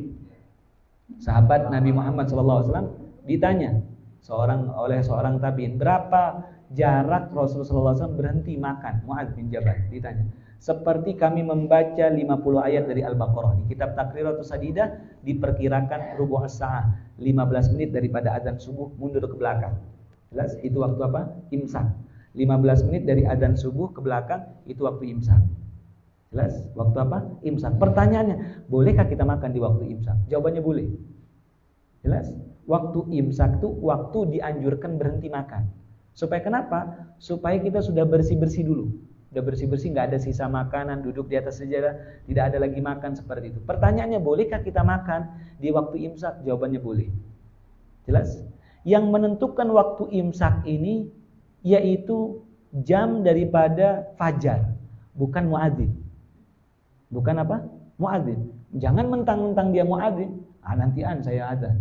Sahabat Nabi Muhammad SAW ditanya seorang oleh seorang tabiin berapa jarak Rasulullah SAW berhenti makan. Mu'ad bin Jabal ditanya. Seperti kami membaca 50 ayat dari Al-Baqarah. Di kitab Takriratus Sadidah diperkirakan rubuh as-sa'ah. 15 menit daripada azan subuh mundur ke belakang. Jelas? Itu waktu apa? Imsak. 15 menit dari azan subuh ke belakang itu waktu imsak. Jelas? Waktu apa? Imsak. Pertanyaannya, bolehkah kita makan di waktu imsak? Jawabannya boleh. Jelas? Waktu imsak itu waktu dianjurkan berhenti makan. Supaya kenapa? Supaya kita sudah bersih-bersih dulu. Sudah bersih-bersih, nggak ada sisa makanan, duduk di atas sejadah, tidak ada lagi makan seperti itu. Pertanyaannya, bolehkah kita makan di waktu imsak? Jawabannya boleh. Jelas? Yang menentukan waktu imsak ini yaitu jam daripada fajar, bukan muadzin. Bukan apa? Muadzin. Jangan mentang-mentang dia muadzin, ah nantian saya ada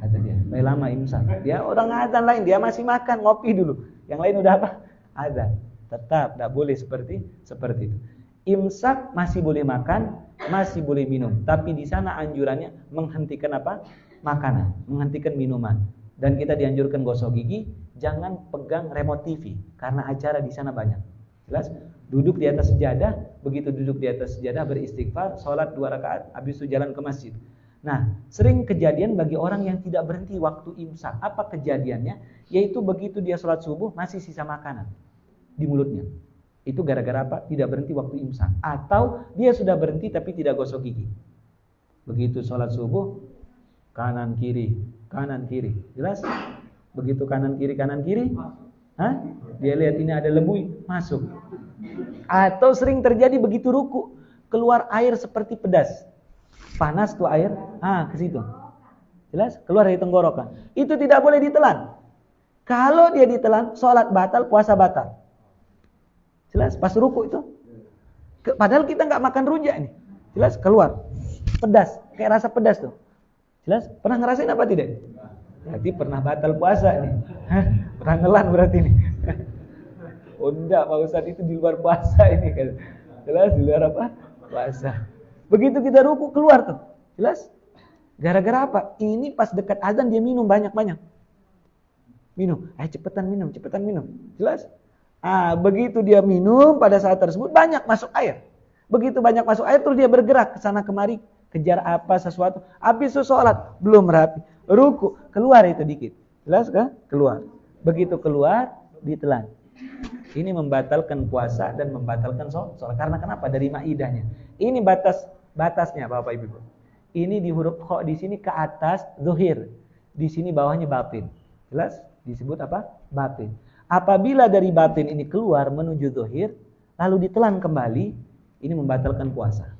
kata dia. Supaya lama imsak. Dia orang adzan lain, dia masih makan, ngopi dulu. Yang lain udah apa? Adzan. Tetap tidak boleh seperti seperti itu. Imsak masih boleh makan, masih boleh minum. Tapi di sana anjurannya menghentikan apa? Makanan, menghentikan minuman. Dan kita dianjurkan gosok gigi, jangan pegang remote TV karena acara di sana banyak. Jelas? Duduk di atas sejadah, begitu duduk di atas sejadah beristighfar, sholat dua rakaat, habis itu jalan ke masjid. Nah, sering kejadian bagi orang yang tidak berhenti waktu imsak. Apa kejadiannya? Yaitu begitu dia sholat subuh masih sisa makanan di mulutnya. Itu gara-gara apa? Tidak berhenti waktu imsak. Atau dia sudah berhenti tapi tidak gosok gigi. Begitu sholat subuh, kanan kiri, kanan kiri. Jelas? Begitu kanan kiri kanan kiri, Hah? Dia lihat ini ada lebui, masuk. Atau sering terjadi begitu ruku, keluar air seperti pedas. Panas tuh air, ah ke situ. Jelas? Keluar dari tenggorokan. Itu tidak boleh ditelan. Kalau dia ditelan, sholat batal, puasa batal. Jelas? Pas ruku itu. Padahal kita nggak makan rujak nih. Jelas? Keluar. Pedas. Kayak rasa pedas tuh. Jelas? Pernah ngerasain apa tidak? Berarti pernah batal puasa nih. Pernah ngelan berarti nih. Oh enggak, Pak Ustadz itu di luar puasa ini kan. Jelas di luar apa? Puasa. Begitu kita ruku keluar tuh. Jelas? Gara-gara apa? Ini pas dekat azan dia minum banyak-banyak. Minum. Eh cepetan minum, cepetan minum. Jelas? Ah, begitu dia minum pada saat tersebut banyak masuk air. Begitu banyak masuk air terus dia bergerak ke sana kemari kejar apa sesuatu. Habis sholat belum rapi ruku, keluar itu dikit. Jelas kan? Keluar. Begitu keluar, ditelan. Ini membatalkan puasa dan membatalkan sholat. Karena kenapa? Dari maidahnya. Ini batas batasnya Bapak Ibu. Ini di huruf kho di sini ke atas zuhir. Di sini bawahnya batin. Jelas? Disebut apa? Batin. Apabila dari batin ini keluar menuju zuhir, lalu ditelan kembali, ini membatalkan puasa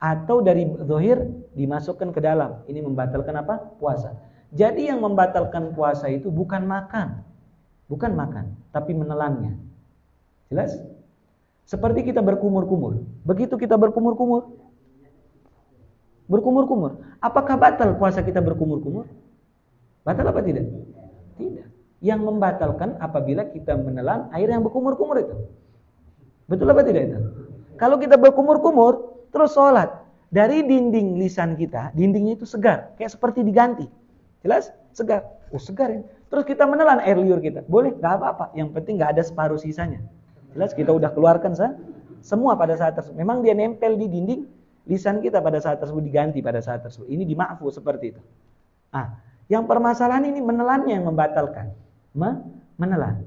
atau dari zohir dimasukkan ke dalam. Ini membatalkan apa? Puasa. Jadi yang membatalkan puasa itu bukan makan. Bukan makan, tapi menelannya. Jelas? Seperti kita berkumur-kumur. Begitu kita berkumur-kumur, berkumur-kumur. Apakah batal puasa kita berkumur-kumur? Batal apa tidak? Tidak. Yang membatalkan apabila kita menelan air yang berkumur-kumur itu. Betul apa tidak itu? Kalau kita berkumur-kumur, Terus sholat. Dari dinding lisan kita, dindingnya itu segar. Kayak seperti diganti. Jelas? Segar. Oh segar ini. Terus kita menelan air liur kita. Boleh? Gak apa-apa. Yang penting gak ada separuh sisanya. Jelas? Kita udah keluarkan sah? semua pada saat tersebut. Memang dia nempel di dinding lisan kita pada saat tersebut diganti pada saat tersebut. Ini dimaafu seperti itu. Ah, yang permasalahan ini menelannya yang membatalkan. menelan.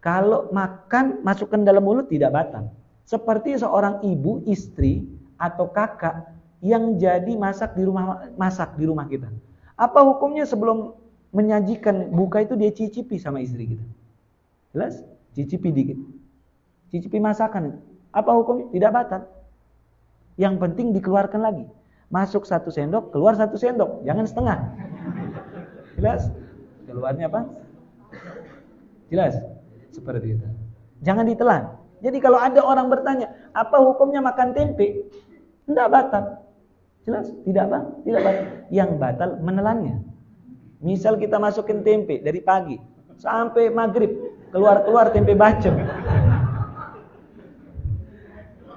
Kalau makan masukkan dalam mulut tidak batal. Seperti seorang ibu istri atau kakak yang jadi masak di rumah masak di rumah kita. Apa hukumnya sebelum menyajikan buka itu dia cicipi sama istri kita? Jelas? Cicipi dikit. Cicipi masakan. Apa hukumnya? Tidak batal. Yang penting dikeluarkan lagi. Masuk satu sendok, keluar satu sendok. Jangan setengah. Jelas? Keluarnya apa? Jelas? Seperti itu. Jangan ditelan. Jadi kalau ada orang bertanya, apa hukumnya makan tempe? Tidak batal. Jelas? Tidak bang, tidak batal. Yang batal menelannya. Misal kita masukin tempe dari pagi sampai maghrib, keluar-keluar tempe bacem.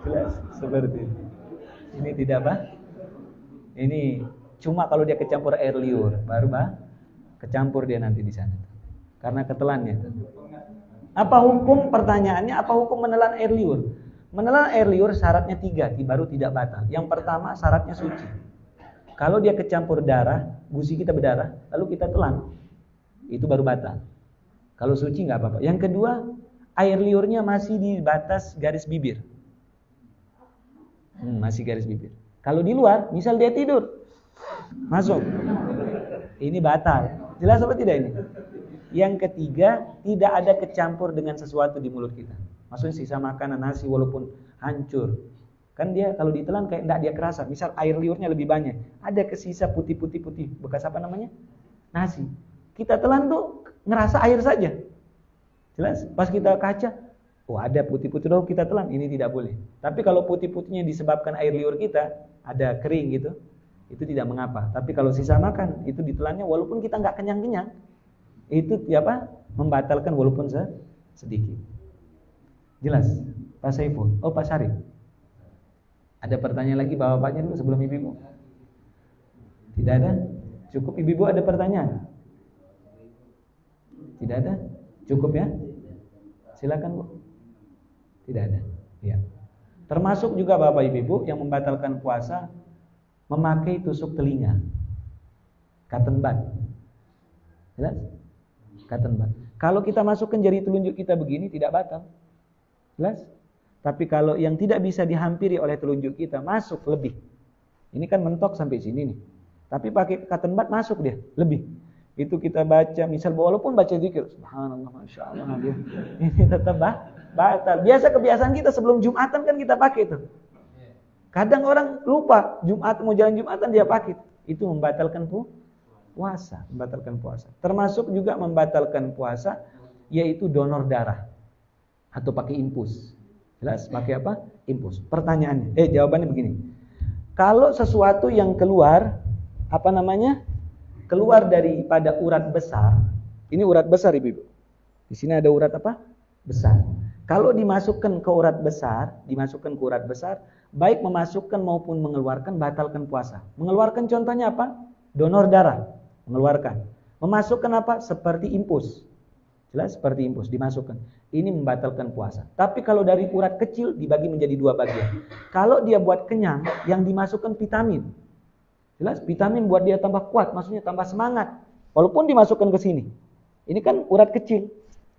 Jelas? Seperti ini. Ini tidak bang. Ini cuma kalau dia kecampur air liur, baru bang kecampur dia nanti di sana. Karena ketelannya. Apa hukum pertanyaannya? Apa hukum menelan air liur? Menelan air liur syaratnya tiga, baru tidak batal. Yang pertama syaratnya suci. Kalau dia kecampur darah, gusi kita berdarah, lalu kita telan, itu baru batal. Kalau suci nggak apa-apa. Yang kedua, air liurnya masih di batas garis bibir. Hmm, masih garis bibir. Kalau di luar, misal dia tidur, masuk. Ini batal. Jelas apa tidak ini? Yang ketiga, tidak ada kecampur dengan sesuatu di mulut kita. Maksudnya sisa makanan nasi walaupun hancur. Kan dia kalau ditelan kayak enggak dia kerasa. Misal air liurnya lebih banyak. Ada kesisa putih-putih putih. Bekas apa namanya? Nasi. Kita telan tuh ngerasa air saja. Jelas? Pas kita kaca, oh ada putih-putih dong kita telan. Ini tidak boleh. Tapi kalau putih-putihnya disebabkan air liur kita, ada kering gitu, itu tidak mengapa. Tapi kalau sisa makan, itu ditelannya walaupun kita nggak kenyang-kenyang, itu apa? Membatalkan walaupun sedikit. Jelas? Pak Saiful. Oh Pak Syarif. Ada pertanyaan lagi bapak-bapaknya dulu sebelum ibu-ibu? Tidak ada? Cukup ibu-ibu ada pertanyaan? Tidak ada? Cukup ya? Silakan Bu. Tidak ada. Ya. Termasuk juga Bapak Ibu yang membatalkan puasa memakai tusuk telinga. Cotton bud. Jelas? Cotton. Kalau kita masukkan jari telunjuk kita begini tidak batal. Jelas? Tapi kalau yang tidak bisa dihampiri oleh telunjuk kita masuk lebih. Ini kan mentok sampai sini nih. Tapi pakai cotton bud masuk dia, lebih. Itu kita baca, misal walaupun baca zikir, subhanallah, masya Allah dia. Ini tetap bah, batal. Biasa kebiasaan kita sebelum Jumatan kan kita pakai itu. Kadang orang lupa Jumat mau jalan Jumatan dia pakai. Itu membatalkan pu puasa, membatalkan puasa. Termasuk juga membatalkan puasa yaitu donor darah atau pakai impus. Jelas pakai apa? Impus. Pertanyaannya, eh jawabannya begini. Kalau sesuatu yang keluar apa namanya? Keluar daripada urat besar. Ini urat besar Ibu. Di sini ada urat apa? Besar. Kalau dimasukkan ke urat besar, dimasukkan ke urat besar, baik memasukkan maupun mengeluarkan batalkan puasa. Mengeluarkan contohnya apa? Donor darah, mengeluarkan. Memasukkan apa? Seperti impus. Jelas seperti impus dimasukkan. Ini membatalkan puasa. Tapi kalau dari urat kecil dibagi menjadi dua bagian. Kalau dia buat kenyang, yang dimasukkan vitamin. Jelas vitamin buat dia tambah kuat, maksudnya tambah semangat. Walaupun dimasukkan ke sini. Ini kan urat kecil.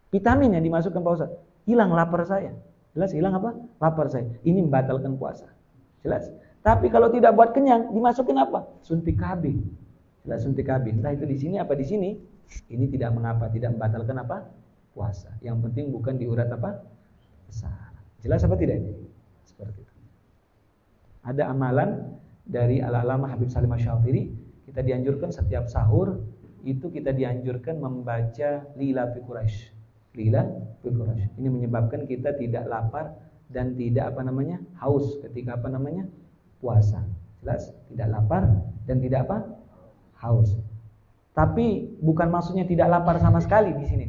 Vitamin yang dimasukkan Ustaz. Hilang lapar saya. Jelas hilang apa? Lapar saya. Ini membatalkan puasa. Jelas. Tapi kalau tidak buat kenyang, dimasukin apa? Suntik KB. Jelas suntik KB. Entah itu di sini apa di sini. Ini tidak mengapa, tidak membatalkan apa? Puasa. Yang penting bukan di urat apa? Besar. Jelas apa tidak ini? Seperti itu. Ada amalan dari al-alama Habib Salim Asyafiri, kita dianjurkan setiap sahur itu kita dianjurkan membaca Lila fi Quraisy lila Ini menyebabkan kita tidak lapar dan tidak apa namanya haus ketika apa namanya puasa. Jelas? Tidak lapar dan tidak apa haus. Tapi bukan maksudnya tidak lapar sama sekali di sini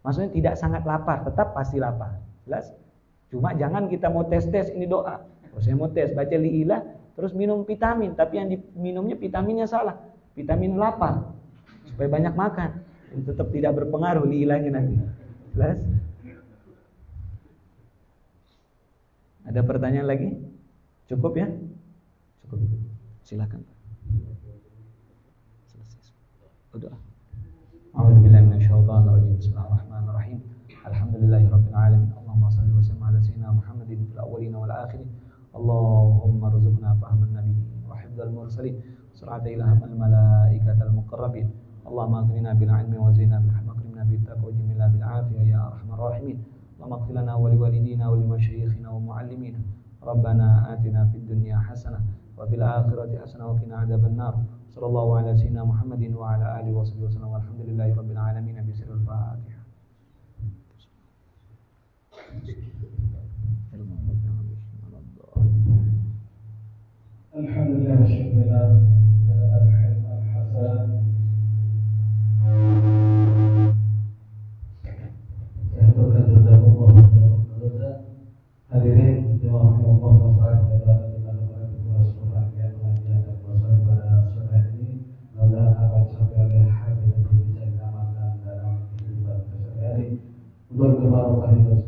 Maksudnya tidak sangat lapar, tetap pasti lapar. Jelas? Cuma jangan kita mau tes-tes ini doa. Kalau saya mau tes baca liilah terus minum vitamin, tapi yang diminumnya vitaminnya salah. Vitamin lapar. Supaya banyak makan. Tetap tidak berpengaruh liilahnya nanti. Jelas? Ada pertanyaan lagi? Cukup ya? Cukup. Silakan. Udah. A'udzubillahi minasyaitonir rajim. Bismillahirrahmanirrahim. Alhamdulillahirabbil alamin. Allahumma shalli wa sallim ala sayyidina Muhammadin fil awwalin wal akhirin. Allahumma rzuqna fahman nabiy wa hifdzal mursalin. Surata ilhamul malaikatal muqarrabin. Allahumma aghnina bil ilmi wa zina bil hikmah بالتقوى وجميلا بالعافية يا أرحم الراحمين اللهم اغفر لنا ولوالدينا ولمشايخنا ومعلمينا ربنا آتنا في الدنيا حسنة وفي الآخرة حسنة وقنا عذاب النار صلى الله على سيدنا محمد وعلى آله وصحبه وسلم. والحمد لله رب العالمين. بسر الفاتحة. الحمد لله والشكر لله Untuk kebarukan itu